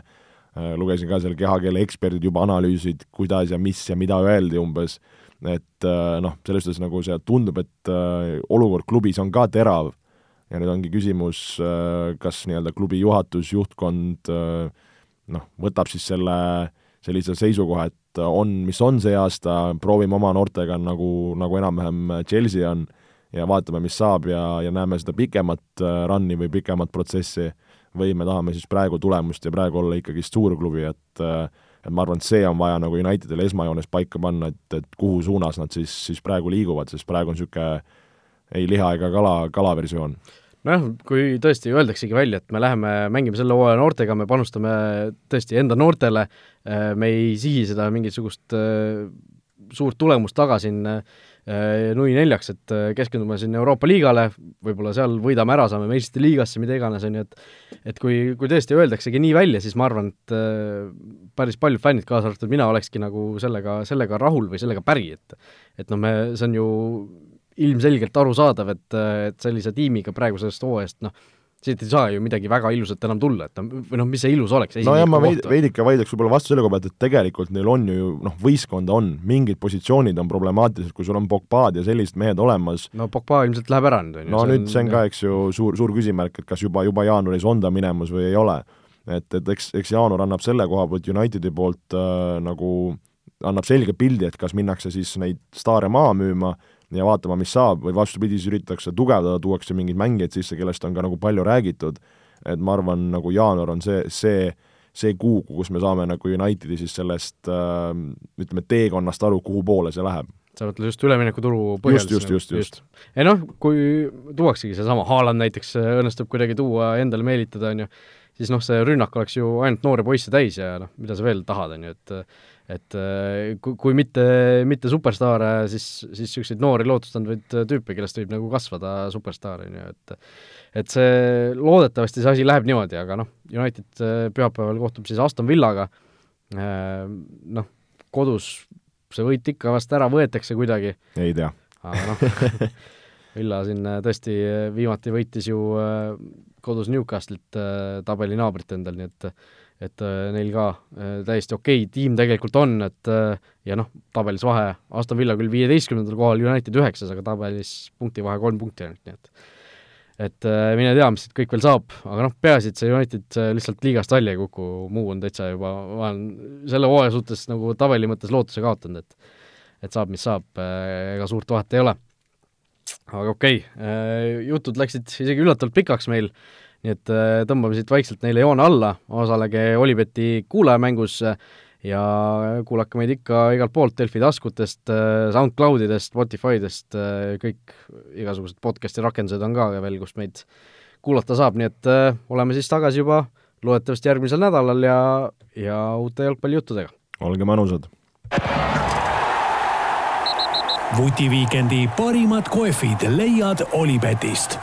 lugesin ka seal kehakeele eksperdid juba analüüsid, kuidas ja mis ja mida öeldi umbes et äh, noh, selles suhtes nagu see tundub, et äh, olukord klubis on ka terav. Ja nüüd ongi küsimus, äh, kas nii-öelda klubi juhatus, juhtkond noh, võtab siis selle sellise seisukoha, et on, mis on see aasta, proovime oma noortega nagu, nagu enam-vähem Chelsea on, ja vaatame, mis saab ja, ja näeme seda pikemat run'i või pikemat protsessi, või me tahame siis praegu tulemust ja praegu olla ikkagist suurklubi, et äh, et ma arvan, et see on vaja nagu Unitedil esmajoones paika panna, et, et kuhu suunas nad siis, siis praegu liiguvad, sest praegu on niisugune ei liha ega kala, kalaversioon. Nojah, kui tõesti öeldaksegi välja, et me läheme mängime selle hooaja noortega, me panustame tõesti enda noortele, me ei sihi seda mingisugust suurt tulemust taga siin nui neljaks, et keskendume siin Euroopa liigale, võib-olla seal võidame ära, saame meistrite liigasse, mida iganes, on ju, et et kui, kui tõesti öeldaksegi nii välja, siis ma arvan, et päris paljud fännid, kaasa arvatud mina, olekski nagu sellega, sellega rahul või sellega päri, et et noh, me, see on ju ilmselgelt arusaadav, et, et sellise tiimiga praegu sellest hooajast noh, siit ei saa ju midagi väga ilusat enam tulla, et või noh, mis see ilus oleks? nojah, ma veid, veidike vaidleks võib-olla vastu selle koha pealt, et tegelikult neil on ju noh, võistkonda on, mingid positsioonid on problemaatilised, kui sul on Pogbad ja sellised mehed olemas. no Pogba ilmselt läheb ära nüüd, on ju. no see nüüd on, see on ka, eks ju, suur, suur küsimärk, et kas juba, juba jaanuaris on ta minemas või ei ole. et, et eks, eks jaanuar annab selle koha pealt Unitedi poolt äh, nagu annab selge pildi, et kas minnakse siis neid staare maha müüma ja vaatama, mis saab, või vastupidi, siis üritatakse tugevdada, tuuakse mingeid mängijaid sisse, kellest on ka nagu palju räägitud, et ma arvan, nagu jaanuar on see, see, see kuu, kus me saame nagu Unitedi siis sellest äh, ütleme, teekonnast aru, kuhu poole see läheb sa mõtled just üleminekuturu põhjal? just, just, just, just. ei noh, kui tuuaksegi seesama Haaland näiteks õnnestub kuidagi tuua, endale meelitada, on ju, siis noh, see rünnak oleks ju ainult noori poisse täis ja noh, mida sa veel tahad, on ju, et et äh, kui, kui mitte, mitte superstaare, siis, siis niisuguseid noori lootustandvaid tüüpe, kellest võib nagu kasvada superstaar, on ju, et et see, loodetavasti see asi läheb niimoodi, aga noh, United äh, pühapäeval kohtub siis Aston Villaga, äh, noh, kodus see võit ikka vast ära võetakse kuidagi. ei tea. aga noh Villa siin tõesti viimati võitis ju kodus Newcastle'it tabeli naabrit endal, nii et et äh, neil ka äh, täiesti okei okay tiim tegelikult on, et äh, ja noh, tabelis vahe, Aston Villa küll viieteistkümnendal kohal, United üheksas, aga tabelis punktivahe kolm punkti ainult, nii et et mine tea, mis siit kõik veel saab, aga noh, peaasi, et see United lihtsalt liigast välja ei kuku, muu on täitsa juba, ma olen selle hooaja suhtes nagu tabeli mõttes lootuse kaotanud, et et saab, mis saab, ega suurt vahet ei ole. aga okei okay., jutud läksid isegi üllatavalt pikaks meil nii et äh, tõmbame siit vaikselt neile joone alla, osalege Olibeti kuulajamängus ja kuulake meid ikka igalt poolt, Delfi taskutest, äh, SoundCloudidest, Spotifydest, äh, kõik igasugused podcast'i rakendused on ka veel, kust meid kuulata saab, nii et oleme siis tagasi juba loodetavasti järgmisel nädalal ja, ja uute jalgpallijuttudega. olge mõnusad! vutiviikendi parimad kohvid leiad Olipetist